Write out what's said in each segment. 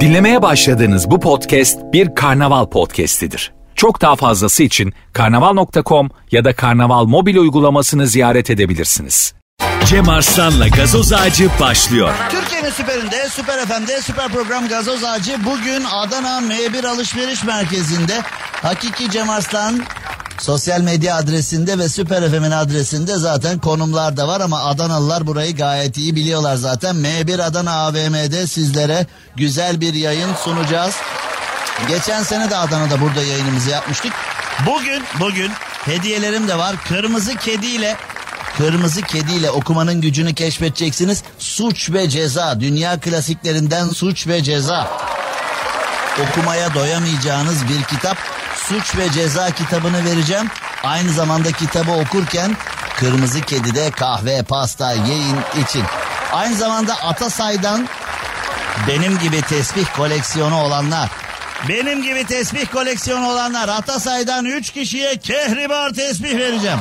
Dinlemeye başladığınız bu podcast bir karnaval podcastidir. Çok daha fazlası için karnaval.com ya da karnaval mobil uygulamasını ziyaret edebilirsiniz. Cem Arslan'la gazoz ağacı başlıyor. Türkiye'nin süperinde, süper FM'de, süper program Gazoz Ağacı bugün Adana M1 Alışveriş Merkezi'nde Hakiki Cem Arslan sosyal medya adresinde ve Süper FM'in adresinde zaten konumlar da var ama Adanalılar burayı gayet iyi biliyorlar zaten. M1 Adana AVM'de sizlere güzel bir yayın sunacağız. Geçen sene de Adana'da burada yayınımızı yapmıştık. Bugün, bugün hediyelerim de var. Kırmızı kediyle Kırmızı kediyle okumanın gücünü keşfedeceksiniz. Suç ve Ceza. Dünya klasiklerinden Suç ve Ceza. Okumaya doyamayacağınız bir kitap. Suç ve Ceza kitabını vereceğim. Aynı zamanda kitabı okurken Kırmızı Kedi'de kahve, pasta, yiyin için. Aynı zamanda Atasay'dan benim gibi tesbih koleksiyonu olanlar. Benim gibi tesbih koleksiyonu olanlar Atasay'dan 3 kişiye kehribar tesbih vereceğim.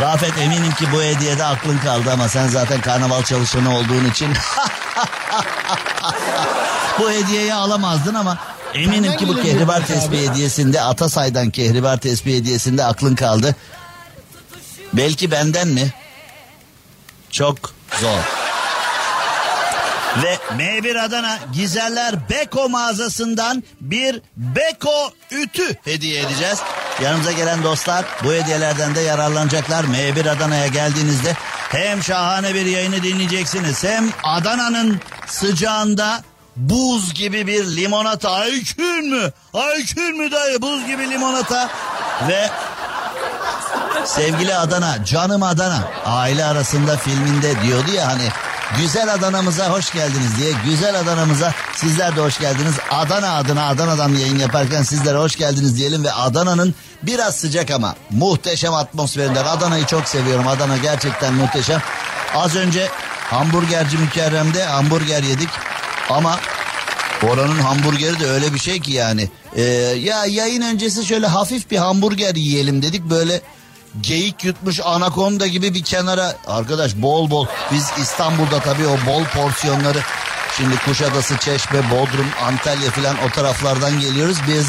Rafet eminim ki bu hediyede aklın kaldı ama sen zaten karnaval çalışanı olduğun için bu hediyeyi alamazdın ama eminim ki bu kehribar tesbih hediyesinde Atasay'dan kehribar tesbih hediyesinde aklın kaldı. Belki benden mi? Çok zor. Ve M1 Adana Gizeller Beko mağazasından bir Beko ütü hediye edeceğiz. Yanımıza gelen dostlar bu hediyelerden de yararlanacaklar. M1 Adana'ya geldiğinizde hem şahane bir yayını dinleyeceksiniz hem Adana'nın sıcağında buz gibi bir limonata. Aykün mü? Aykün mü dayı? Buz gibi limonata ve sevgili Adana, canım Adana aile arasında filminde diyordu ya hani Güzel Adana'mıza hoş geldiniz diye. Güzel Adana'mıza sizler de hoş geldiniz. Adana adına Adana'dan yayın yaparken sizlere hoş geldiniz diyelim ve Adana'nın biraz sıcak ama muhteşem atmosferinden. Adana'yı çok seviyorum. Adana gerçekten muhteşem. Az önce hamburgerci mükerremde hamburger yedik ama Oranın hamburgeri de öyle bir şey ki yani. Ee, ya yayın öncesi şöyle hafif bir hamburger yiyelim dedik böyle geyik yutmuş anakonda gibi bir kenara. Arkadaş bol bol biz İstanbul'da tabii o bol porsiyonları şimdi Kuşadası, Çeşme, Bodrum, Antalya falan o taraflardan geliyoruz. Biz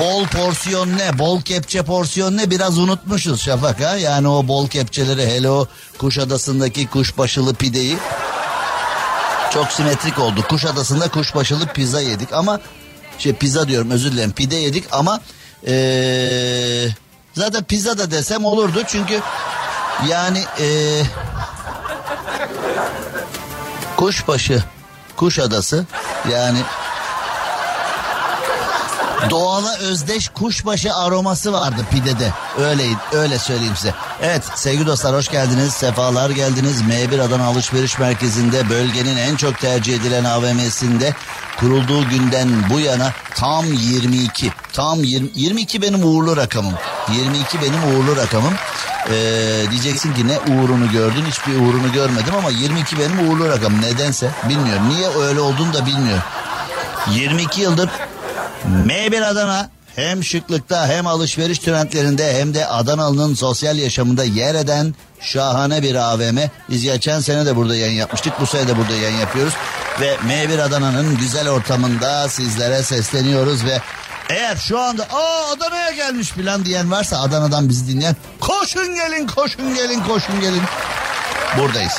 bol porsiyon ne, bol kepçe porsiyon ne biraz unutmuşuz Şafak ha. Yani o bol kepçeleri hele o Kuşadası'ndaki kuşbaşılı pideyi çok simetrik oldu. Kuşadası'nda kuşbaşılı pizza yedik ama şey pizza diyorum özür dilerim pide yedik ama ee, zaten pizza da desem olurdu çünkü yani ee, kuşbaşı kuşadası yani doğala özdeş kuşbaşı aroması vardı pidede. Öyle öyle söyleyeyim size. Evet sevgili dostlar hoş geldiniz. Sefalar geldiniz. M1 Adana Alışveriş Merkezi'nde bölgenin en çok tercih edilen AVM'sinde kurulduğu günden bu yana tam 22. Tam 20, 22 benim uğurlu rakamım. 22 benim uğurlu rakamım. Ee, diyeceksin ki ne uğrunu gördün hiçbir uğrunu görmedim ama 22 benim uğurlu rakamım nedense bilmiyorum. Niye öyle olduğunu da bilmiyorum. 22 yıldır M1 Adana hem şıklıkta hem alışveriş trendlerinde hem de Adanalı'nın sosyal yaşamında yer eden şahane bir AVM. Biz geçen sene de burada yayın yapmıştık. Bu sene de burada yayın yapıyoruz. Ve M1 Adana'nın güzel ortamında sizlere sesleniyoruz ve eğer şu anda aa Adana'ya gelmiş falan diyen varsa Adana'dan bizi dinleyen koşun gelin koşun gelin koşun gelin. Buradayız.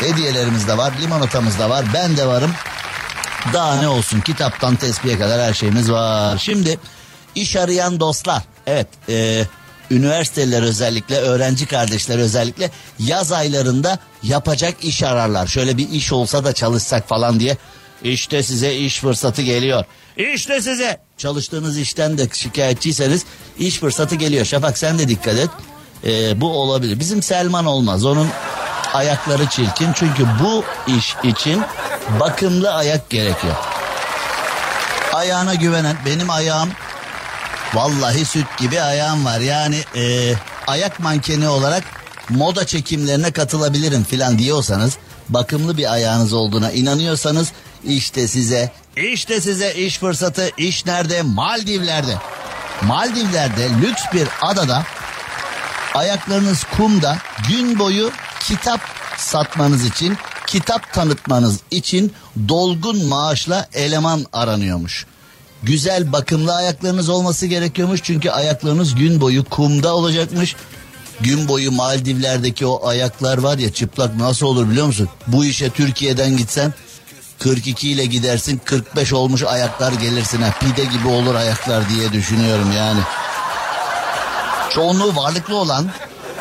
Hediyelerimiz de var, limonatamız da var, ben de varım. Daha ne olsun kitaptan tespihe kadar her şeyimiz var. Şimdi iş arayan dostlar. Evet e, üniversiteler özellikle öğrenci kardeşler özellikle yaz aylarında yapacak iş ararlar. Şöyle bir iş olsa da çalışsak falan diye. İşte size iş fırsatı geliyor. İşte size çalıştığınız işten de şikayetçiyseniz iş fırsatı geliyor. Şafak sen de dikkat et. E, bu olabilir. Bizim Selman olmaz. Onun ayakları çirkin. Çünkü bu iş için bakımlı ayak gerekiyor. Ayağına güvenen benim ayağım vallahi süt gibi ayağım var. Yani e, ayak mankeni olarak moda çekimlerine katılabilirim filan diyorsanız bakımlı bir ayağınız olduğuna inanıyorsanız işte size işte size iş fırsatı iş nerede Maldivler'de. Maldivler'de lüks bir adada ayaklarınız kumda gün boyu kitap satmanız için kitap tanıtmanız için dolgun maaşla eleman aranıyormuş. Güzel bakımlı ayaklarınız olması gerekiyormuş çünkü ayaklarınız gün boyu kumda olacakmış. Gün boyu Maldivler'deki o ayaklar var ya çıplak nasıl olur biliyor musun? Bu işe Türkiye'den gitsen 42 ile gidersin 45 olmuş ayaklar gelirsin ha pide gibi olur ayaklar diye düşünüyorum yani. Çoğunluğu varlıklı olan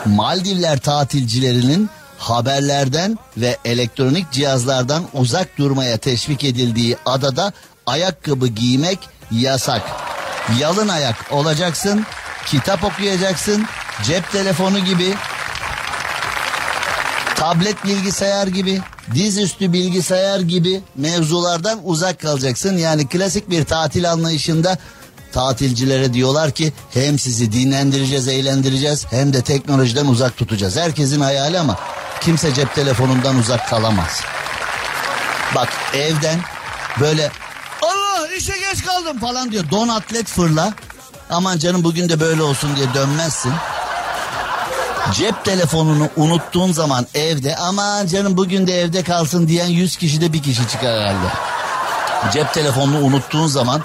Maldivler tatilcilerinin haberlerden ve elektronik cihazlardan uzak durmaya teşvik edildiği adada ayakkabı giymek yasak. Yalın ayak olacaksın, kitap okuyacaksın, cep telefonu gibi, tablet bilgisayar gibi, dizüstü bilgisayar gibi mevzulardan uzak kalacaksın. Yani klasik bir tatil anlayışında tatilcilere diyorlar ki hem sizi dinlendireceğiz, eğlendireceğiz hem de teknolojiden uzak tutacağız. Herkesin hayali ama kimse cep telefonundan uzak kalamaz. Bak evden böyle Allah işe geç kaldım falan diyor. Don atlet fırla. Aman canım bugün de böyle olsun diye dönmezsin. Cep telefonunu unuttuğun zaman evde aman canım bugün de evde kalsın diyen 100 kişide bir kişi çıkar herhalde. Cep telefonunu unuttuğun zaman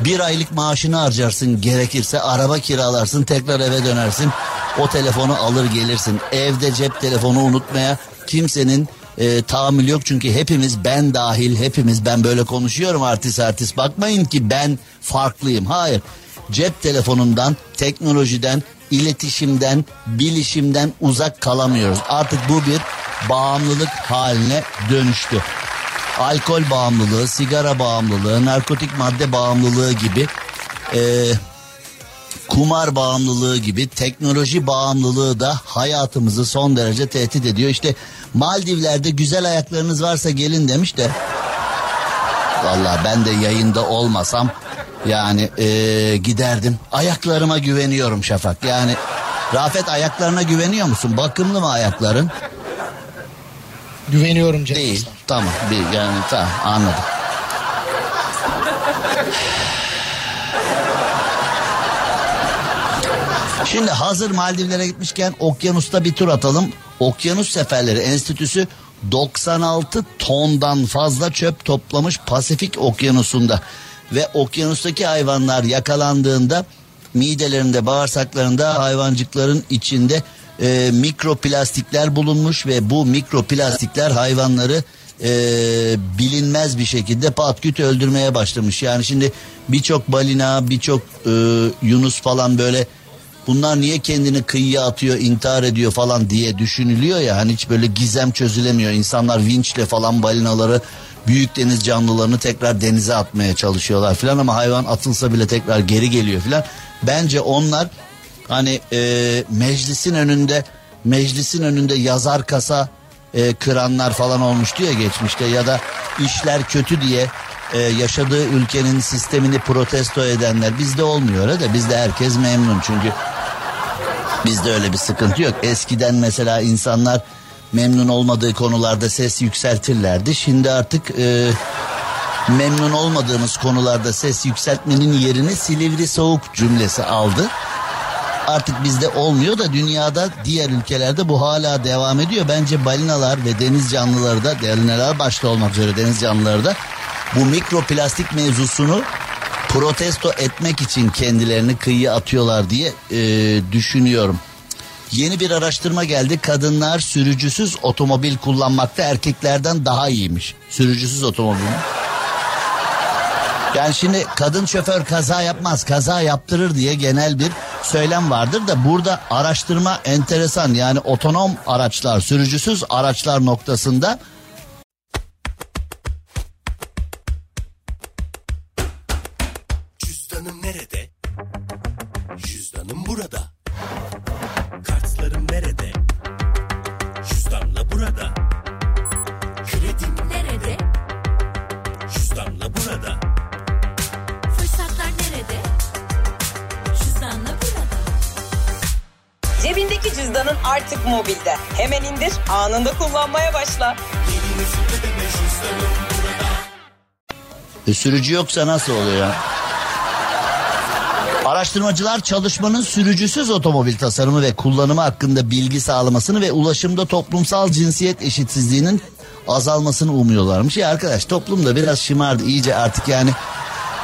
bir aylık maaşını harcarsın gerekirse araba kiralarsın tekrar eve dönersin. O telefonu alır gelirsin. Evde cep telefonu unutmaya kimsenin e, tahammül yok. Çünkü hepimiz ben dahil hepimiz ben böyle konuşuyorum artist artist. Bakmayın ki ben farklıyım. Hayır. Cep telefonundan teknolojiden iletişimden bilişimden uzak kalamıyoruz. Artık bu bir bağımlılık haline dönüştü. Alkol bağımlılığı sigara bağımlılığı narkotik madde bağımlılığı gibi e, kumar bağımlılığı gibi teknoloji bağımlılığı da hayatımızı son derece tehdit ediyor. İşte Maldivler'de güzel ayaklarınız varsa gelin demiş de. Valla ben de yayında olmasam yani ee, giderdim. Ayaklarıma güveniyorum Şafak. Yani Rafet ayaklarına güveniyor musun? Bakımlı mı ayakların? Güveniyorum Cem Değil. Tamam. Bir, yani tamam anladım. Şimdi hazır Maldivlere gitmişken okyanusta bir tur atalım. Okyanus Seferleri Enstitüsü 96 tondan fazla çöp toplamış Pasifik Okyanusu'nda. Ve okyanustaki hayvanlar yakalandığında midelerinde bağırsaklarında hayvancıkların içinde e, mikroplastikler bulunmuş ve bu mikroplastikler hayvanları e, bilinmez bir şekilde patküt öldürmeye başlamış. Yani şimdi birçok balina birçok e, yunus falan böyle bunlar niye kendini kıyıya atıyor intihar ediyor falan diye düşünülüyor ya hani hiç böyle gizem çözülemiyor. İnsanlar vinçle falan balinaları büyük deniz canlılarını tekrar denize atmaya çalışıyorlar filan ama hayvan atılsa bile tekrar geri geliyor filan. Bence onlar hani e, meclisin önünde meclisin önünde yazar kasa e, kıranlar falan olmuştu ya geçmişte ya da işler kötü diye e, yaşadığı ülkenin sistemini protesto edenler bizde olmuyor öyle de bizde herkes memnun çünkü bizde öyle bir sıkıntı yok. Eskiden mesela insanlar memnun olmadığı konularda ses yükseltirlerdi. Şimdi artık e, memnun olmadığımız konularda ses yükseltmenin yerini Silivri soğuk cümlesi aldı. Artık bizde olmuyor da dünyada diğer ülkelerde bu hala devam ediyor. Bence balinalar ve deniz canlıları da balinalar başta olmak üzere deniz canlıları da bu mikroplastik mevzusunu protesto etmek için kendilerini kıyıya atıyorlar diye e, düşünüyorum. Yeni bir araştırma geldi. Kadınlar sürücüsüz otomobil kullanmakta erkeklerden daha iyiymiş. Sürücüsüz otomobil. Yani şimdi kadın şoför kaza yapmaz, kaza yaptırır diye genel bir söylem vardır da burada araştırma enteresan. Yani otonom araçlar, sürücüsüz araçlar noktasında sürücü yoksa nasıl oluyor? Araştırmacılar çalışmanın sürücüsüz otomobil tasarımı ve kullanımı hakkında bilgi sağlamasını ve ulaşımda toplumsal cinsiyet eşitsizliğinin azalmasını umuyorlarmış. Ya arkadaş toplumda biraz şımardı iyice artık yani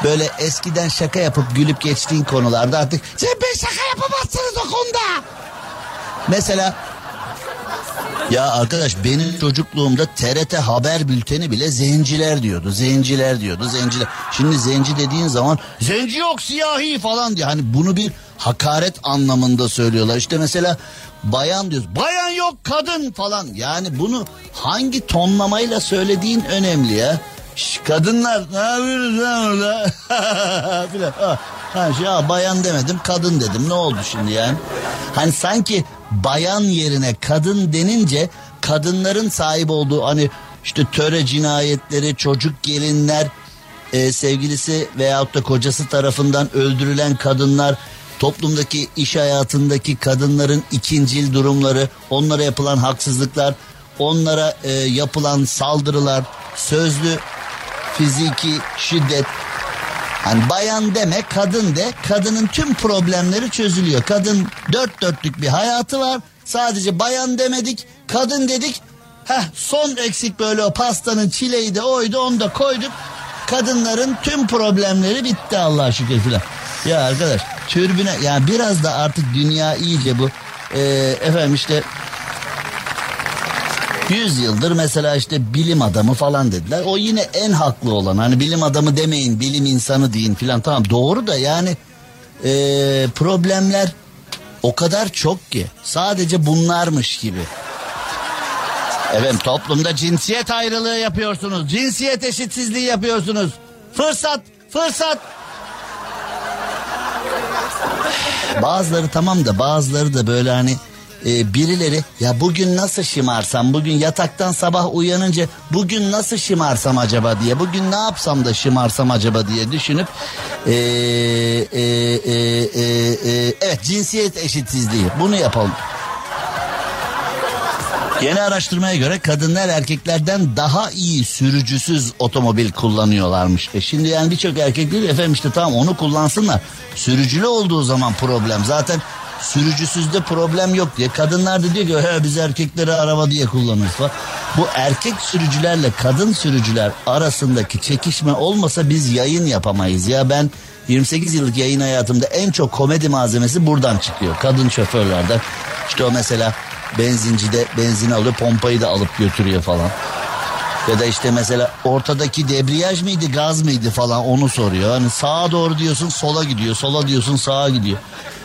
böyle eskiden şaka yapıp gülüp geçtiğin konularda artık sen ben şaka yapamazsınız o konuda. Mesela ya arkadaş benim çocukluğumda TRT haber bülteni bile zenciler diyordu. Zenciler diyordu. Zenciler. Şimdi zenci dediğin zaman zenci yok siyahi falan diyor. Hani bunu bir hakaret anlamında söylüyorlar. İşte mesela bayan diyoruz. Bayan yok kadın falan. Yani bunu hangi tonlamayla söylediğin önemli ya. Şş, kadınlar ne yapıyorsunuz lan orada? Ha, şey, ha, bayan demedim kadın dedim ne oldu şimdi yani? Hani sanki bayan yerine kadın denince kadınların sahip olduğu hani işte töre cinayetleri çocuk gelinler e, sevgilisi veyahut da kocası tarafından öldürülen kadınlar toplumdaki iş hayatındaki kadınların ikincil durumları onlara yapılan haksızlıklar onlara e, yapılan saldırılar sözlü fiziki şiddet Hani bayan deme kadın de kadının tüm problemleri çözülüyor. Kadın dört dörtlük bir hayatı var. Sadece bayan demedik kadın dedik. Heh, son eksik böyle o pastanın çileği de oydu onu da koyduk. Kadınların tüm problemleri bitti Allah'a şükür filan. Ya arkadaş türbüne yani biraz da artık dünya iyice bu. Ee, efendim işte 100 yıldır mesela işte bilim adamı falan dediler. O yine en haklı olan. Hani bilim adamı demeyin, bilim insanı deyin filan. Tamam doğru da yani e, problemler o kadar çok ki. Sadece bunlarmış gibi. Efendim toplumda cinsiyet ayrılığı yapıyorsunuz. Cinsiyet eşitsizliği yapıyorsunuz. Fırsat, fırsat. Bazıları tamam da bazıları da böyle hani e, birileri ya bugün nasıl şımarsam bugün yataktan sabah uyanınca bugün nasıl şımarsam acaba diye bugün ne yapsam da şımarsam acaba diye düşünüp e, e, e, e, e, evet cinsiyet eşitsizliği bunu yapalım. Yeni araştırmaya göre kadınlar erkeklerden daha iyi sürücüsüz otomobil kullanıyorlarmış. E şimdi yani birçok erkek diyor efendim işte tamam onu kullansınlar. Sürücülü olduğu zaman problem. Zaten sürücüsüzde problem yok diye. Kadınlar da diyor ki biz erkekleri araba diye kullanırız falan. Bu erkek sürücülerle kadın sürücüler arasındaki çekişme olmasa biz yayın yapamayız. Ya ben 28 yıllık yayın hayatımda en çok komedi malzemesi buradan çıkıyor. Kadın şoförlerden. İşte o mesela benzincide benzin alıyor pompayı da alıp götürüyor falan. Ya da işte mesela ortadaki debriyaj mıydı gaz mıydı falan onu soruyor. Hani sağa doğru diyorsun sola gidiyor sola diyorsun sağa gidiyor.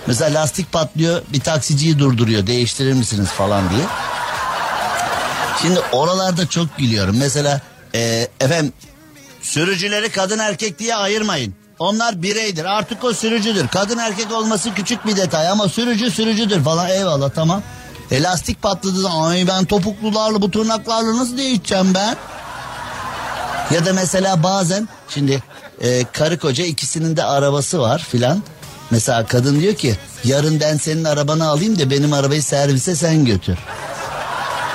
Mesela lastik patlıyor bir taksiciyi durduruyor değiştirir misiniz falan diye. Şimdi oralarda çok gülüyorum. Mesela e, efendim sürücüleri kadın erkek diye ayırmayın. Onlar bireydir artık o sürücüdür. Kadın erkek olması küçük bir detay ama sürücü sürücüdür falan eyvallah tamam. E lastik patladı da ay ben topuklularla bu tırnaklarla nasıl değişeceğim ben? Ya da mesela bazen şimdi e, karı koca ikisinin de arabası var filan. Mesela kadın diyor ki yarın ben senin arabanı alayım da benim arabayı servise sen götür.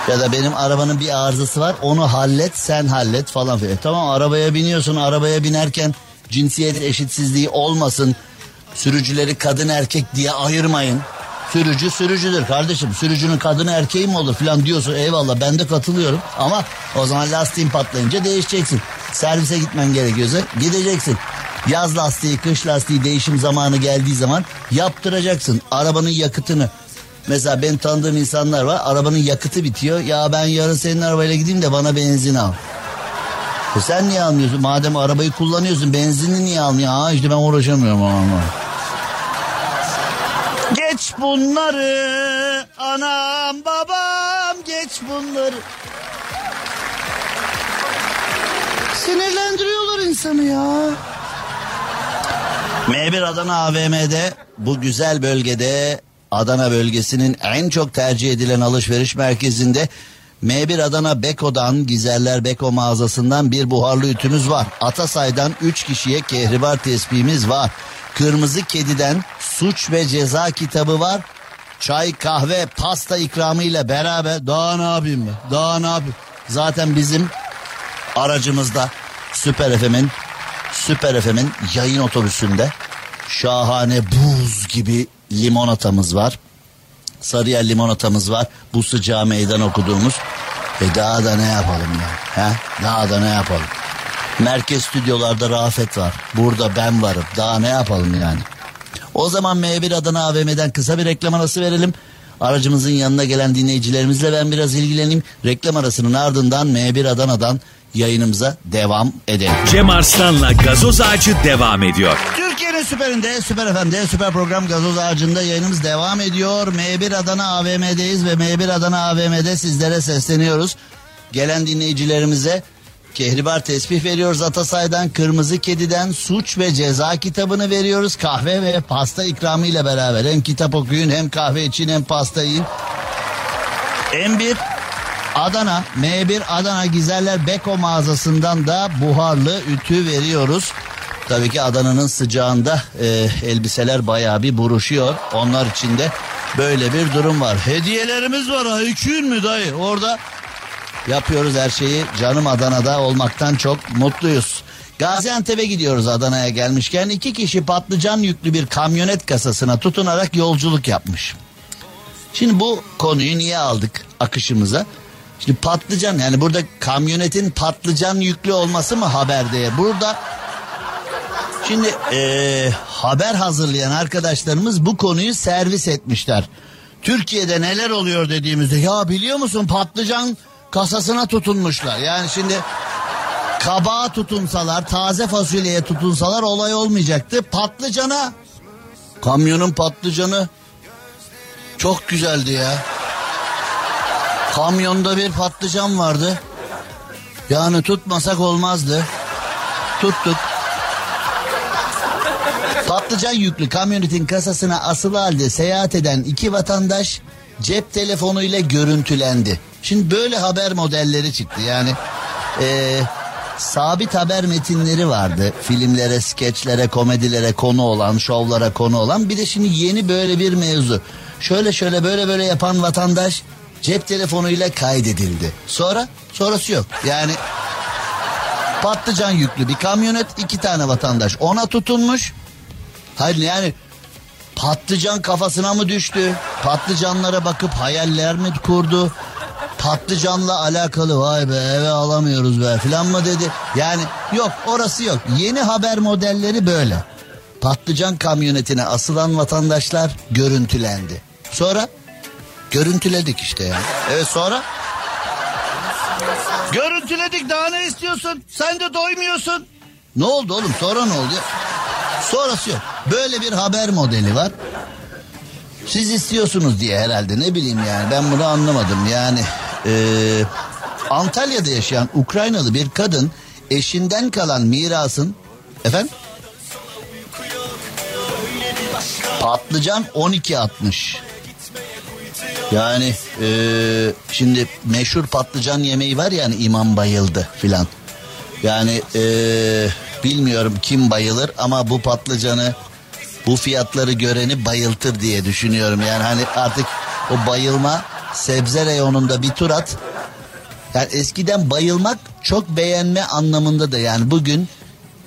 Ya da benim arabanın bir arızası var onu hallet sen hallet falan filan. E, tamam arabaya biniyorsun arabaya binerken cinsiyet eşitsizliği olmasın. Sürücüleri kadın erkek diye ayırmayın. Sürücü sürücüdür kardeşim. Sürücünün kadını erkeği mi olur filan diyorsun. Eyvallah ben de katılıyorum. Ama o zaman lastiğin patlayınca değişeceksin. Servise gitmen gerekiyorsa gideceksin. Yaz lastiği, kış lastiği değişim zamanı geldiği zaman yaptıracaksın. Arabanın yakıtını. Mesela ben tanıdığım insanlar var. Arabanın yakıtı bitiyor. Ya ben yarın senin arabayla gideyim de bana benzin al. E sen niye almıyorsun? Madem arabayı kullanıyorsun benzinini niye almıyorsun? Aa işte ben uğraşamıyorum ama. Geç bunları anam babam geç bunları. Sinirlendiriyorlar insanı ya. M1 Adana AVM'de bu güzel bölgede Adana bölgesinin en çok tercih edilen alışveriş merkezinde M1 Adana Beko'dan Gizerler Beko mağazasından bir buharlı ütümüz var. Atasay'dan 3 kişiye kehribar tespihimiz var. Kırmızı Kedi'den suç ve ceza kitabı var. Çay, kahve, pasta ikramıyla beraber daha ne yapayım ben? Daha ne yapayım? Zaten bizim aracımızda Süper FM'in Süper FM'in yayın otobüsünde şahane buz gibi limonatamız var. Sarıyer limonatamız var. Bu sıcağı meydan okuduğumuz. E daha da ne yapalım ya? He? Daha da ne yapalım? Merkez stüdyolarda Rafet var. Burada ben varım. Daha ne yapalım yani? O zaman M1 Adana AVM'den kısa bir reklam arası verelim. Aracımızın yanına gelen dinleyicilerimizle ben biraz ilgileneyim. Reklam arasının ardından M1 Adana'dan yayınımıza devam edelim. Cem Arslan'la gazoz ağacı devam ediyor. Türkiye'nin süperinde, süper FM'de, süper program gazoz ağacında yayınımız devam ediyor. M1 Adana AVM'deyiz ve M1 Adana AVM'de sizlere sesleniyoruz. Gelen dinleyicilerimize kehribar tesbih veriyoruz Atasay'dan, Kırmızı Kedi'den suç ve ceza kitabını veriyoruz. Kahve ve pasta ikramı ile beraber hem kitap okuyun hem kahve için hem pasta yiyin. M1 Adana, M1 Adana Gizerler Beko mağazasından da buharlı ütü veriyoruz. Tabii ki Adana'nın sıcağında e, elbiseler bayağı bir buruşuyor. Onlar için de böyle bir durum var. Hediyelerimiz var ha. İki mü dayı? Orada yapıyoruz her şeyi. Canım Adana'da olmaktan çok mutluyuz. Gaziantep'e gidiyoruz Adana'ya gelmişken iki kişi patlıcan yüklü bir kamyonet kasasına tutunarak yolculuk yapmış. Şimdi bu konuyu niye aldık akışımıza? Şimdi patlıcan yani burada kamyonetin patlıcan yüklü olması mı haberde? Burada şimdi eee, haber hazırlayan arkadaşlarımız bu konuyu servis etmişler. Türkiye'de neler oluyor dediğimizde ya biliyor musun patlıcan kasasına tutunmuşlar. Yani şimdi kabağa tutunsalar taze fasulyeye tutunsalar olay olmayacaktı. Patlıcana kamyonun patlıcanı çok güzeldi ya. Kamyonda bir patlıcan vardı. Yani tutmasak olmazdı. Tuttuk. Patlıcan yüklü kamyonetin kasasına asılı halde seyahat eden iki vatandaş cep telefonuyla görüntülendi. Şimdi böyle haber modelleri çıktı. Yani eee, sabit haber metinleri vardı. Filmlere, skeçlere, komedilere konu olan, şovlara konu olan. Bir de şimdi yeni böyle bir mevzu. Şöyle şöyle böyle böyle yapan vatandaş cep telefonuyla kaydedildi. Sonra? Sonrası yok. Yani patlıcan yüklü bir kamyonet iki tane vatandaş ona tutunmuş. Hayır yani patlıcan kafasına mı düştü? Patlıcanlara bakıp hayaller mi kurdu? Patlıcanla alakalı vay be eve alamıyoruz be filan mı dedi? Yani yok orası yok. Yeni haber modelleri böyle. Patlıcan kamyonetine asılan vatandaşlar görüntülendi. Sonra görüntüledik işte yani. Evet sonra Görüntüledik daha ne istiyorsun? Sen de doymuyorsun. Ne oldu oğlum sonra ne oldu? Sonrası yok. Böyle bir haber modeli var. Siz istiyorsunuz diye herhalde ne bileyim yani ben bunu anlamadım. Yani eee, Antalya'da yaşayan Ukraynalı bir kadın eşinden kalan mirasın efendim patlıcan 12.60 yani eee, şimdi meşhur patlıcan yemeği var yani imam bayıldı filan. Yani eee, bilmiyorum kim bayılır ama bu patlıcanı bu fiyatları göreni bayıltır diye düşünüyorum. Yani hani artık o bayılma sebze reyonunda bir tur at. Yani eskiden bayılmak çok beğenme anlamında da yani bugün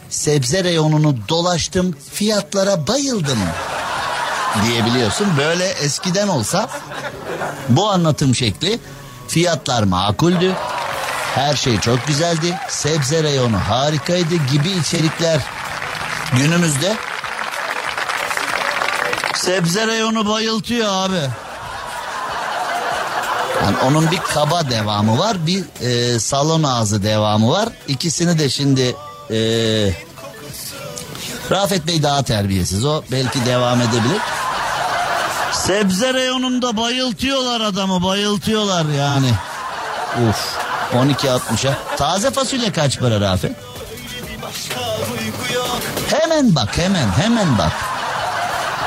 sebze reyonunu dolaştım fiyatlara bayıldım diyebiliyorsun. Böyle eskiden olsa bu anlatım şekli fiyatlar makuldü. Her şey çok güzeldi. Sebze reyonu harikaydı gibi içerikler günümüzde sebze reyonu bayıltıyor abi. Yani onun bir kaba devamı var, bir e, salon ağzı devamı var. İkisini de şimdi e, Rafet Bey daha terbiyesiz. O belki devam edebilir. Sebze reyonunda bayıltıyorlar adamı, bayıltıyorlar yani. Uf. 12.60'a. Taze fasulye kaç para Rafet? Hemen bak, hemen, hemen bak.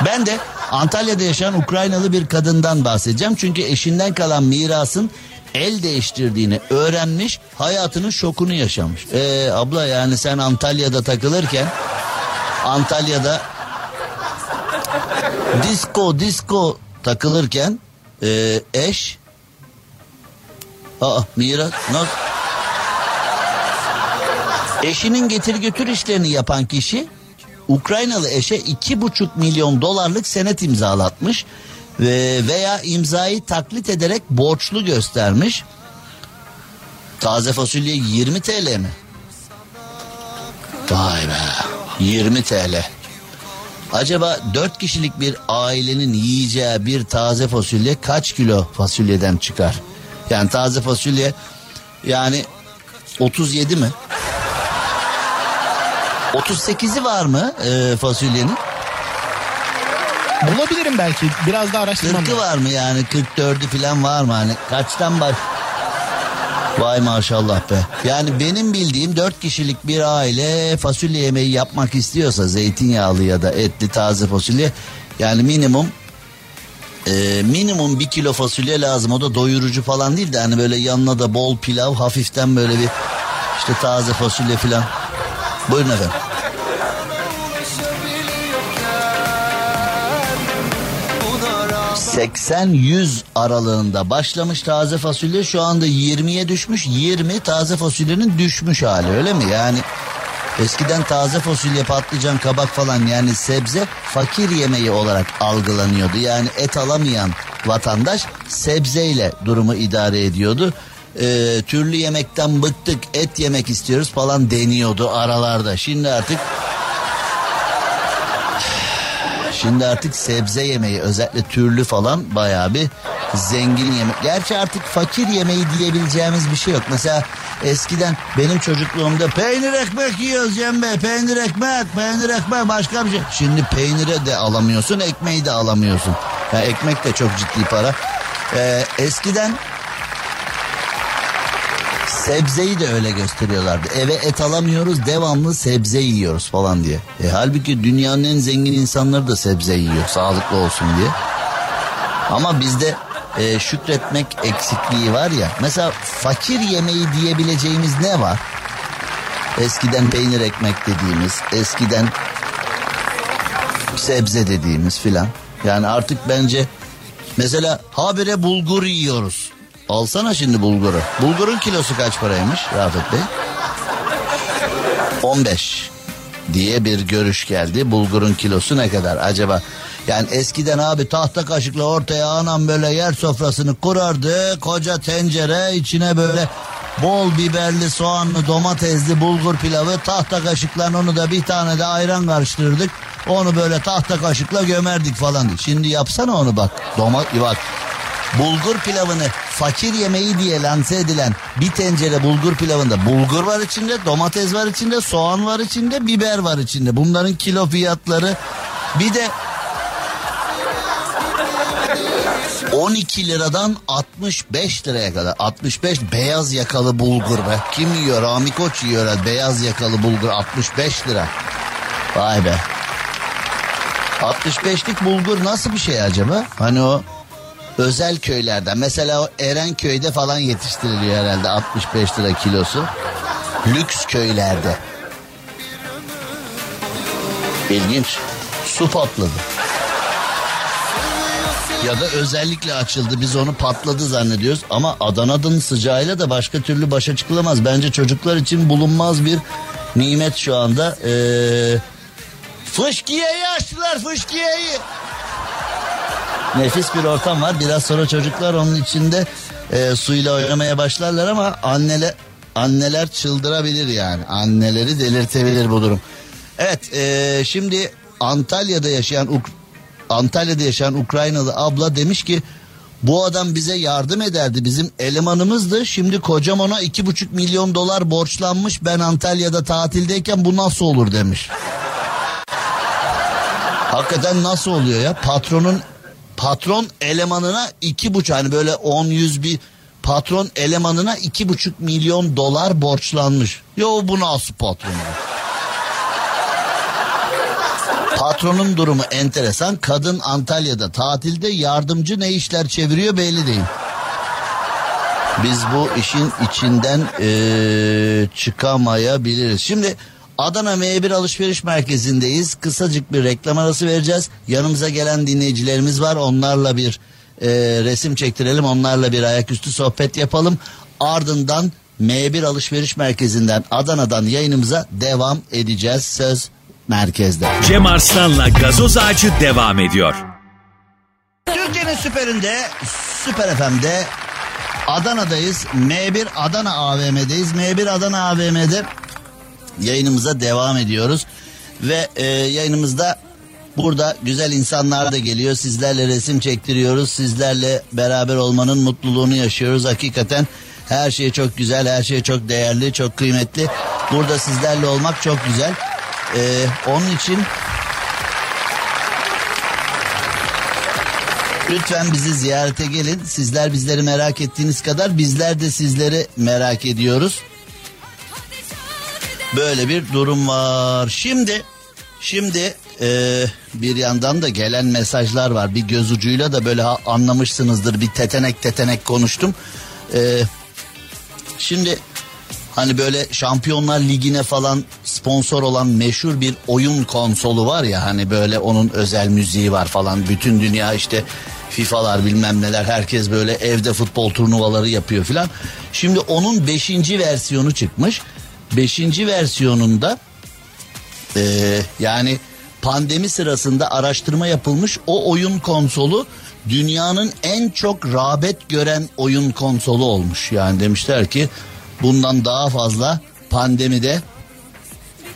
Ben de Antalya'da yaşayan Ukraynalı bir kadından bahsedeceğim. Çünkü eşinden kalan mirasın el değiştirdiğini öğrenmiş, hayatının şokunu yaşamış. Ee, abla yani sen Antalya'da takılırken Antalya'da disco disco takılırken e, eş Aa miras nasıl? Eşinin getir götür işlerini yapan kişi Ukraynalı eşe iki buçuk milyon dolarlık senet imzalatmış ve veya imzayı taklit ederek borçlu göstermiş. Taze fasulye 20 TL mi? Vay be 20 TL. Acaba 4 kişilik bir ailenin yiyeceği bir taze fasulye kaç kilo fasulyeden çıkar? Yani taze fasulye yani 37 mi? 38'i var mı e, fasulyenin? Bulabilirim belki. Biraz daha araştırmam 40'ı lazım. var mı yani 44'ü falan var mı hani kaçtan baş? Vay maşallah be. Yani benim bildiğim 4 kişilik bir aile fasulye yemeği yapmak istiyorsa zeytinyağlı ya da etli taze fasulye yani minimum e, minimum bir kilo fasulye lazım. O da doyurucu falan değil de hani böyle yanına da bol pilav hafiften böyle bir işte taze fasulye falan. Buyurun efendim. 80-100 aralığında başlamış taze fasulye. Şu anda 20'ye düşmüş. 20 taze fasulyenin düşmüş hali öyle mi? Yani eskiden taze fasulye patlıcan kabak falan yani sebze fakir yemeği olarak algılanıyordu. Yani et alamayan vatandaş sebzeyle durumu idare ediyordu. Ee, türlü yemekten bıktık et yemek istiyoruz falan deniyordu aralarda. Şimdi artık Şimdi artık sebze yemeği özellikle türlü falan bayağı bir zengin yemek. Gerçi artık fakir yemeği diyebileceğimiz bir şey yok. Mesela eskiden benim çocukluğumda peynir ekmek yiyoruz Cembe. Peynir ekmek, peynir ekmek başka bir şey. Şimdi peynire de alamıyorsun, ekmeği de alamıyorsun. Ya ekmek de çok ciddi para. Ee, eskiden sebzeyi de öyle gösteriyorlardı. Eve et alamıyoruz devamlı sebze yiyoruz falan diye. E, halbuki dünyanın en zengin insanları da sebze yiyor sağlıklı olsun diye. Ama bizde e, şükretmek eksikliği var ya. Mesela fakir yemeği diyebileceğimiz ne var? Eskiden peynir ekmek dediğimiz, eskiden sebze dediğimiz filan. Yani artık bence mesela habire bulgur yiyoruz. Alsana şimdi bulguru. Bulgurun kilosu kaç paraymış Rafet Bey? 15 diye bir görüş geldi. Bulgurun kilosu ne kadar acaba? Yani eskiden abi tahta kaşıkla ortaya anam böyle yer sofrasını kurardı. Koca tencere içine böyle bol biberli, soğanlı, domatesli bulgur pilavı tahta kaşıkla onu da bir tane de ayran karıştırırdık. Onu böyle tahta kaşıkla gömerdik falan. Şimdi yapsana onu bak. Doma bak bulgur pilavını fakir yemeği diye lanse edilen bir tencere bulgur pilavında bulgur var içinde, domates var içinde, soğan var içinde, biber var içinde. Bunların kilo fiyatları bir de 12 liradan 65 liraya kadar. 65 beyaz yakalı bulgur be. Kim yiyor? Rami Koç yiyor herhalde. Beyaz yakalı bulgur 65 lira. Vay be. 65'lik bulgur nasıl bir şey acaba? Hani o özel köylerden. Mesela Erenköy'de falan yetiştiriliyor herhalde 65 lira kilosu. Lüks köylerde. İlginç. Su patladı. Ya da özellikle açıldı biz onu patladı zannediyoruz ama Adana'nın sıcağıyla da başka türlü başa çıkılamaz. Bence çocuklar için bulunmaz bir nimet şu anda. Ee, fışkiyeyi açtılar fışkiyeyi. Nefis bir ortam var. Biraz sonra çocuklar onun içinde e, suyla oynamaya başlarlar ama anneler anneler çıldırabilir yani. Anneleri delirtebilir bu durum. Evet e, şimdi Antalya'da yaşayan Uk- Antalya'da yaşayan Ukraynalı abla demiş ki bu adam bize yardım ederdi bizim elemanımızdı şimdi kocam ona iki buçuk milyon dolar borçlanmış ben Antalya'da tatildeyken bu nasıl olur demiş. Hakikaten nasıl oluyor ya patronun patron elemanına iki buçuk hani böyle on yüz bir patron elemanına iki buçuk milyon dolar borçlanmış. Yo bu nasıl patron? Patronun durumu enteresan. Kadın Antalya'da tatilde yardımcı ne işler çeviriyor belli değil. Biz bu işin içinden eee, çıkamayabiliriz. Şimdi Adana M1 Alışveriş Merkezi'ndeyiz. Kısacık bir reklam arası vereceğiz. Yanımıza gelen dinleyicilerimiz var. Onlarla bir eee, resim çektirelim. Onlarla bir ayaküstü sohbet yapalım. Ardından M1 Alışveriş Merkezi'nden Adana'dan yayınımıza devam edeceğiz. Söz merkezde. Cem Arslan'la gazoz ağacı devam ediyor. Türkiye'nin süperinde, Süper FM'de Adana'dayız. M1 Adana AVM'deyiz. M1 Adana AVM'de yayınımıza devam ediyoruz. Ve e, yayınımızda burada güzel insanlar da geliyor. Sizlerle resim çektiriyoruz. Sizlerle beraber olmanın mutluluğunu yaşıyoruz. Hakikaten her şey çok güzel, her şey çok değerli, çok kıymetli. Burada sizlerle olmak çok güzel. E, onun için Lütfen bizi ziyarete gelin. Sizler bizleri merak ettiğiniz kadar bizler de sizleri merak ediyoruz. Böyle bir durum var. Şimdi şimdi e, bir yandan da gelen mesajlar var. Bir göz ucuyla da böyle anlamışsınızdır. Bir tetenek tetenek konuştum. E, şimdi hani böyle Şampiyonlar Ligi'ne falan sponsor olan meşhur bir oyun konsolu var ya hani böyle onun özel müziği var falan. Bütün dünya işte FIFA'lar bilmem neler herkes böyle evde futbol turnuvaları yapıyor filan. Şimdi onun 5. versiyonu çıkmış. 5. versiyonunda ee, yani pandemi sırasında araştırma yapılmış o oyun konsolu dünyanın en çok rağbet gören oyun konsolu olmuş. Yani demişler ki bundan daha fazla pandemide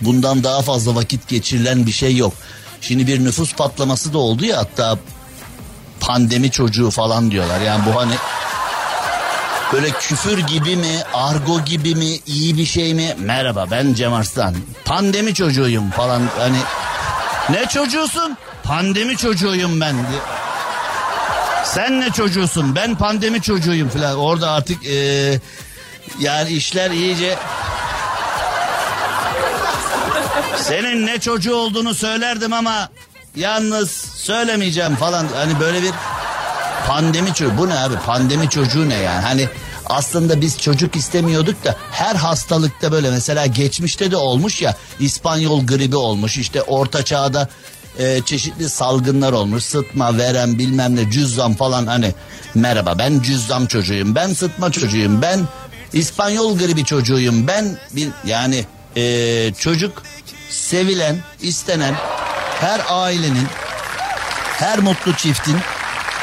bundan daha fazla vakit geçirilen bir şey yok. Şimdi bir nüfus patlaması da oldu ya hatta pandemi çocuğu falan diyorlar. Yani bu hani Böyle küfür gibi mi, argo gibi mi, iyi bir şey mi? Merhaba ben Cem Arslan. Pandemi çocuğuyum falan hani. Ne çocuğusun? Pandemi çocuğuyum ben. Sen ne çocuğusun? Ben pandemi çocuğuyum falan. Orada artık eee, yani işler iyice... Senin ne çocuğu olduğunu söylerdim ama yalnız söylemeyeceğim falan. Hani böyle bir Pandemi çocuğu bu ne abi pandemi çocuğu ne yani hani aslında biz çocuk istemiyorduk da her hastalıkta böyle mesela geçmişte de olmuş ya İspanyol gribi olmuş işte orta çağda e, çeşitli salgınlar olmuş sıtma verem bilmem ne cüzzam falan hani merhaba ben cüzzam çocuğuyum ben sıtma çocuğuyum ben İspanyol gribi çocuğuyum ben bir yani e, çocuk sevilen istenen her ailenin her mutlu çiftin